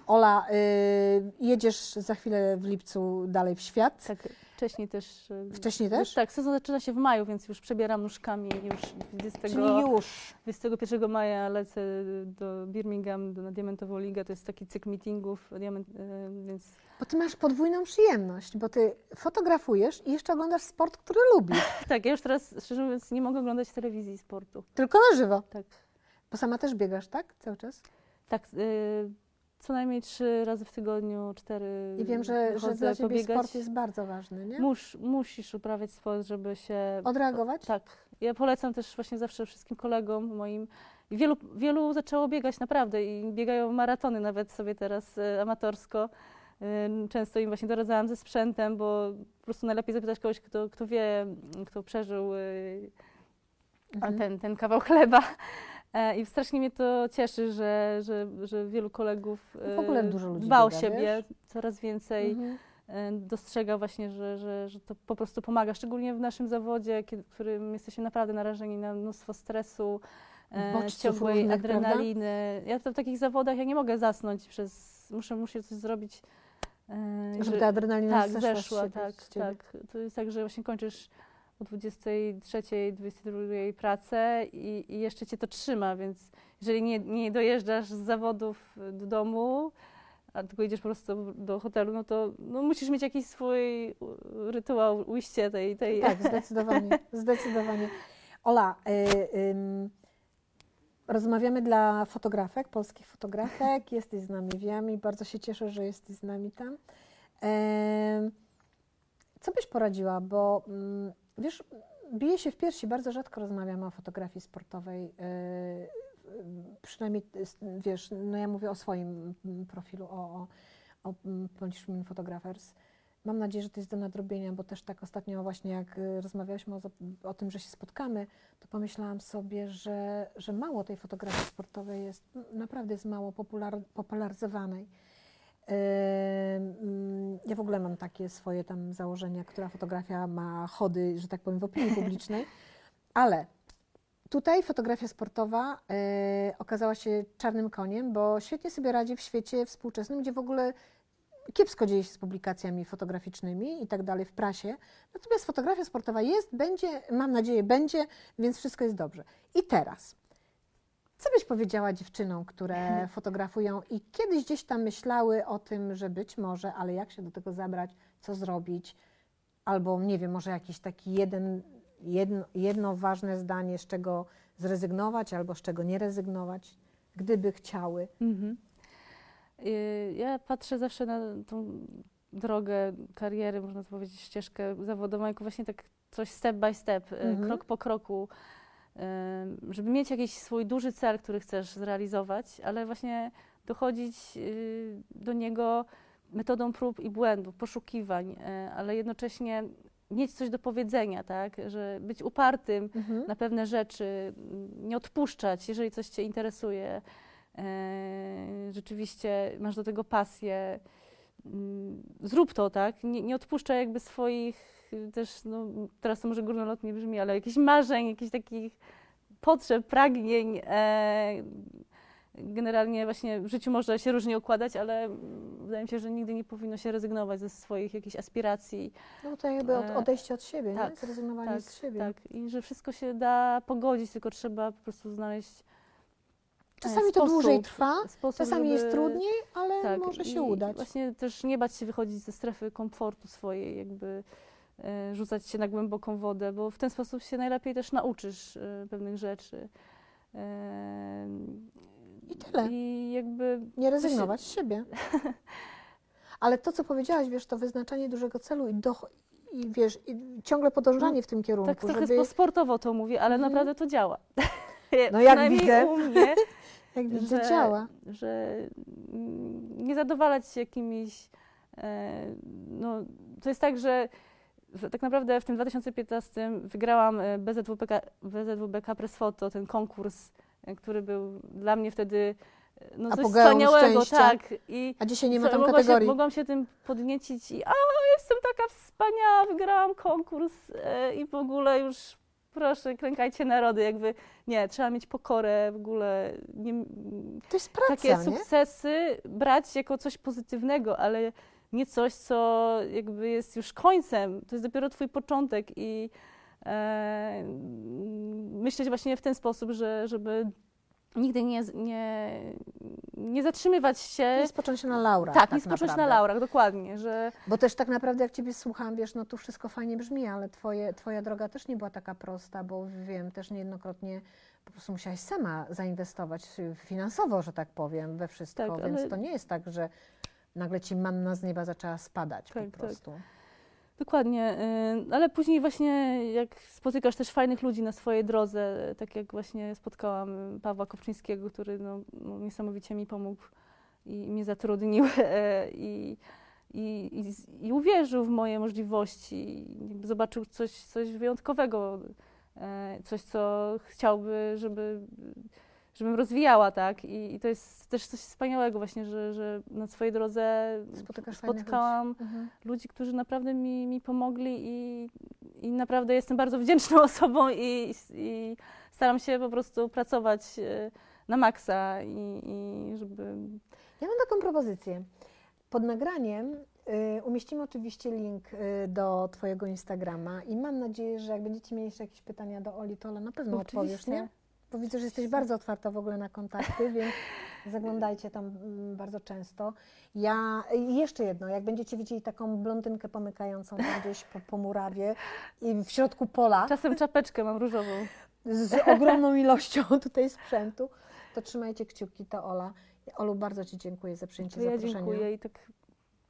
Ola, y, jedziesz za chwilę w lipcu dalej w świat. Tak, wcześniej też. e, Wcześniej też? Tak, sezon zaczyna się w maju, więc już przebieram nóżkami już 20, Czyli już. 21 maja lecę do Birmingham, do, na Diamentową Ligę. To jest taki cykl meetingów, diament, e, więc Bo ty masz podwójną przyjemność, bo ty fotografujesz i jeszcze oglądasz sport, który lubisz. [laughs] tak, ja już teraz, szczerze mówiąc, nie mogę oglądać telewizji sportu. Tylko na żywo. Tak, Bo sama też biegasz, tak? Cały czas? tak e, co najmniej trzy razy w tygodniu, cztery I wiem, że, że dla ciebie pobiegać. sport jest bardzo ważny, nie? Mus, musisz uprawiać sport, żeby się Odreagować? Tak. Ja polecam też właśnie zawsze wszystkim kolegom moim. Wielu, wielu zaczęło biegać naprawdę i biegają maratony nawet sobie teraz e, amatorsko. E, Często im właśnie doradzałam ze sprzętem, bo po prostu najlepiej zapytać kogoś, kto, kto wie, kto przeżył e, Mhm. ten, ten kawał chleba. E, I strasznie mnie to cieszy, że, że, że wielu kolegów W ogóle e, dużo ludzi dba o siebie, coraz więcej Mhm. e, dostrzega właśnie, że, że, że to po prostu pomaga, szczególnie w naszym zawodzie, kiedy, w którym jesteśmy naprawdę narażeni na mnóstwo stresu, Bodźców ciągłej różnych, adrenaliny. Ja to w takich zawodach ja nie mogę zasnąć przez, muszę, muszę coś zrobić. Żeby że- ta adrenalina tak, zeszła zeszła, tak, tak. To jest tak, że właśnie kończysz o 23, 22 pracę i, i jeszcze cię to trzyma, więc jeżeli nie, nie dojeżdżasz z zawodów do domu, a tylko idziesz po prostu do hotelu, no to no, musisz mieć jakiś swój rytuał, ujście tej... tej Tak, zdecydowanie, [laughs] zdecydowanie. Ola, y, ym, rozmawiamy dla fotografek, polskich fotografek. Jesteś z nami, wiem i bardzo się cieszę, że jesteś z nami tam. Em, co byś poradziła, bo mm, wiesz, bije się w piersi, bardzo rzadko rozmawiamy o fotografii sportowej. y, Przynajmniej, y, wiesz, no ja mówię o swoim mm, profilu, o, o, o mm, Polish Women Photographers. Mam nadzieję, że to jest do nadrobienia, bo też tak ostatnio właśnie jak y, rozmawiałyśmy o, o tym, że się spotkamy, to pomyślałam sobie, że, że mało tej fotografii sportowej jest, naprawdę jest mało popular, popularyzowanej. Ym, Ja w ogóle mam takie swoje tam założenia, która fotografia ma chody, że tak powiem, w opinii [laughs] publicznej, ale tutaj fotografia sportowa y, okazała się czarnym koniem, bo świetnie sobie radzi w świecie współczesnym, gdzie w ogóle kiepsko dzieje się z publikacjami fotograficznymi i tak dalej w prasie. Natomiast fotografia sportowa jest, będzie, mam nadzieję, będzie, więc wszystko jest dobrze. I teraz, co byś powiedziała dziewczynom, które [laughs] fotografują i kiedyś gdzieś tam myślały o tym, że być może, ale jak się do tego zabrać, co zrobić, albo nie wiem, może jakiś taki jeden, jedno, jedno ważne zdanie, z czego zrezygnować, albo z czego nie rezygnować, gdyby chciały. Mhm. Y, Ja patrzę zawsze na tą drogę kariery, można powiedzieć, ścieżkę zawodową, jako właśnie tak coś step by step, y, Mhm. krok po kroku, żeby mieć jakiś swój duży cel, który chcesz zrealizować, ale właśnie dochodzić y, do niego metodą prób i błędów, poszukiwań, y, ale jednocześnie mieć coś do powiedzenia, tak, że być upartym, Mhm. na pewne rzeczy, nie odpuszczać, jeżeli coś Cię interesuje. E, rzeczywiście masz do tego pasję. mm, Zrób to, tak? Nie, nie odpuszczaj jakby swoich też, no, teraz to może górnolotnie brzmi, ale jakichś marzeń, jakichś takich potrzeb, pragnień. E, generalnie właśnie w życiu może się różnie układać, ale wydaje mi się, że nigdy nie powinno się rezygnować ze swoich jakichś aspiracji. No to jakby od, E, odejście od siebie, tak, nie? zrezygnowanie tak, z siebie. Tak, i że wszystko się da pogodzić, tylko trzeba po prostu znaleźć e, Czasami to sposób, dłużej trwa, sposób, czasami jest żeby- trudniej, ale tak, może się udać. Właśnie też nie bać się wychodzić ze strefy komfortu swojej, jakby rzucać się na głęboką wodę, bo w ten sposób się najlepiej też nauczysz e, pewnych rzeczy. E, I tyle. I jakby Nie rezygnować z siebie. [laughs] Ale to, co powiedziałaś, wiesz, to wyznaczanie dużego celu i, do, i wiesz, i ciągle podążanie w tym kierunku, tak trochę żeby... sportowo to mówię, ale Mhm. naprawdę to działa. [laughs] No jak widzę. u mnie [laughs] Jak widzę, że, działa. że mm, nie zadowalać się jakimiś. E, no, to jest tak, że tak naprawdę w tym 2015 wygrałam e, BZWBK, BZWBK Press Photo, ten konkurs, e, który był dla mnie wtedy e, no, coś Apogeum wspaniałego. szczęścia. Tak. I A dzisiaj nie ma tam mogłam kategorii. Się, mogłam się tym podniecić i a, jestem taka wspaniała, wygrałam konkurs e, i w ogóle już proszę, klękajcie narody, jakby nie, trzeba mieć pokorę w ogóle, nie, To jest praca, takie nie? sukcesy brać jako coś pozytywnego, ale nie coś, co jakby jest już końcem. To jest dopiero twój początek i e, myśleć właśnie w ten sposób, że, żeby nigdy nie, nie, nie zatrzymywać się. Nie spocząć się na laurach. tak, nie spocząć na naprawdę. laurach, dokładnie, że Bo też tak naprawdę, jak Ciebie słucham, wiesz, no tu wszystko fajnie brzmi, ale twoje, Twoja droga też nie była taka prosta, bo wiem, też niejednokrotnie po prostu musiałaś sama zainwestować finansowo, że tak powiem, we wszystko, Tak, więc ale- to nie jest tak, że nagle Ci manna z nieba zaczęła spadać Tak, po tak. prostu. Dokładnie, y, ale później właśnie jak spotykasz też fajnych ludzi na swojej drodze, tak jak właśnie spotkałam Pawła Kopczyńskiego, który no, no, niesamowicie mi pomógł i mnie zatrudnił [laughs] i, i, i, i uwierzył w moje możliwości, zobaczył coś, coś wyjątkowego, coś, co chciałby, żeby, żebym rozwijała, tak? I, I to jest też coś wspaniałego właśnie, że, że na swojej drodze Spotykasz fajnych ludzi. spotkałam Mhm. ludzi, którzy naprawdę mi, mi pomogli i, i naprawdę jestem bardzo wdzięczną [laughs] osobą i, i staram się po prostu pracować e, na maksa i, i żeby... Ja mam taką propozycję. Pod nagraniem y, umieścimy oczywiście link y, do Twojego Instagrama i mam nadzieję, że jak będziecie mieli jeszcze jakieś pytania do Oli, to Ola na pewno odpowiesz, Oczywiście. nie? Bo widzę, że jesteś bardzo otwarta w ogóle na kontakty, [laughs] więc zaglądajcie tam mm, bardzo często. Ja i jeszcze jedno, jak będziecie widzieli taką blondynkę pomykającą tam gdzieś po, po murawie i w środku pola Czasem czapeczkę mam różową. z ogromną ilością [laughs] tutaj sprzętu, to trzymajcie kciuki, to Ola. Olu, bardzo Ci dziękuję za przyjęcie To ja zaproszenia. dziękuję i tak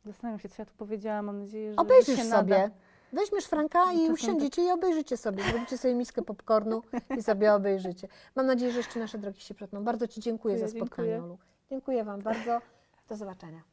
zastanawiam się, co ja tu powiedziałam. Mam nadzieję, że Obejrzysz się sobie. Weźmiesz Franka i Czasem usiądziecie i obejrzycie sobie. Zrobicie sobie miskę popcornu i sobie obejrzycie. Mam nadzieję, że jeszcze nasze drogi się przetną. Bardzo Ci dziękuję za Dziękuję, spotkanie, dziękuję. Olu. Dziękuję Wam bardzo. Do zobaczenia.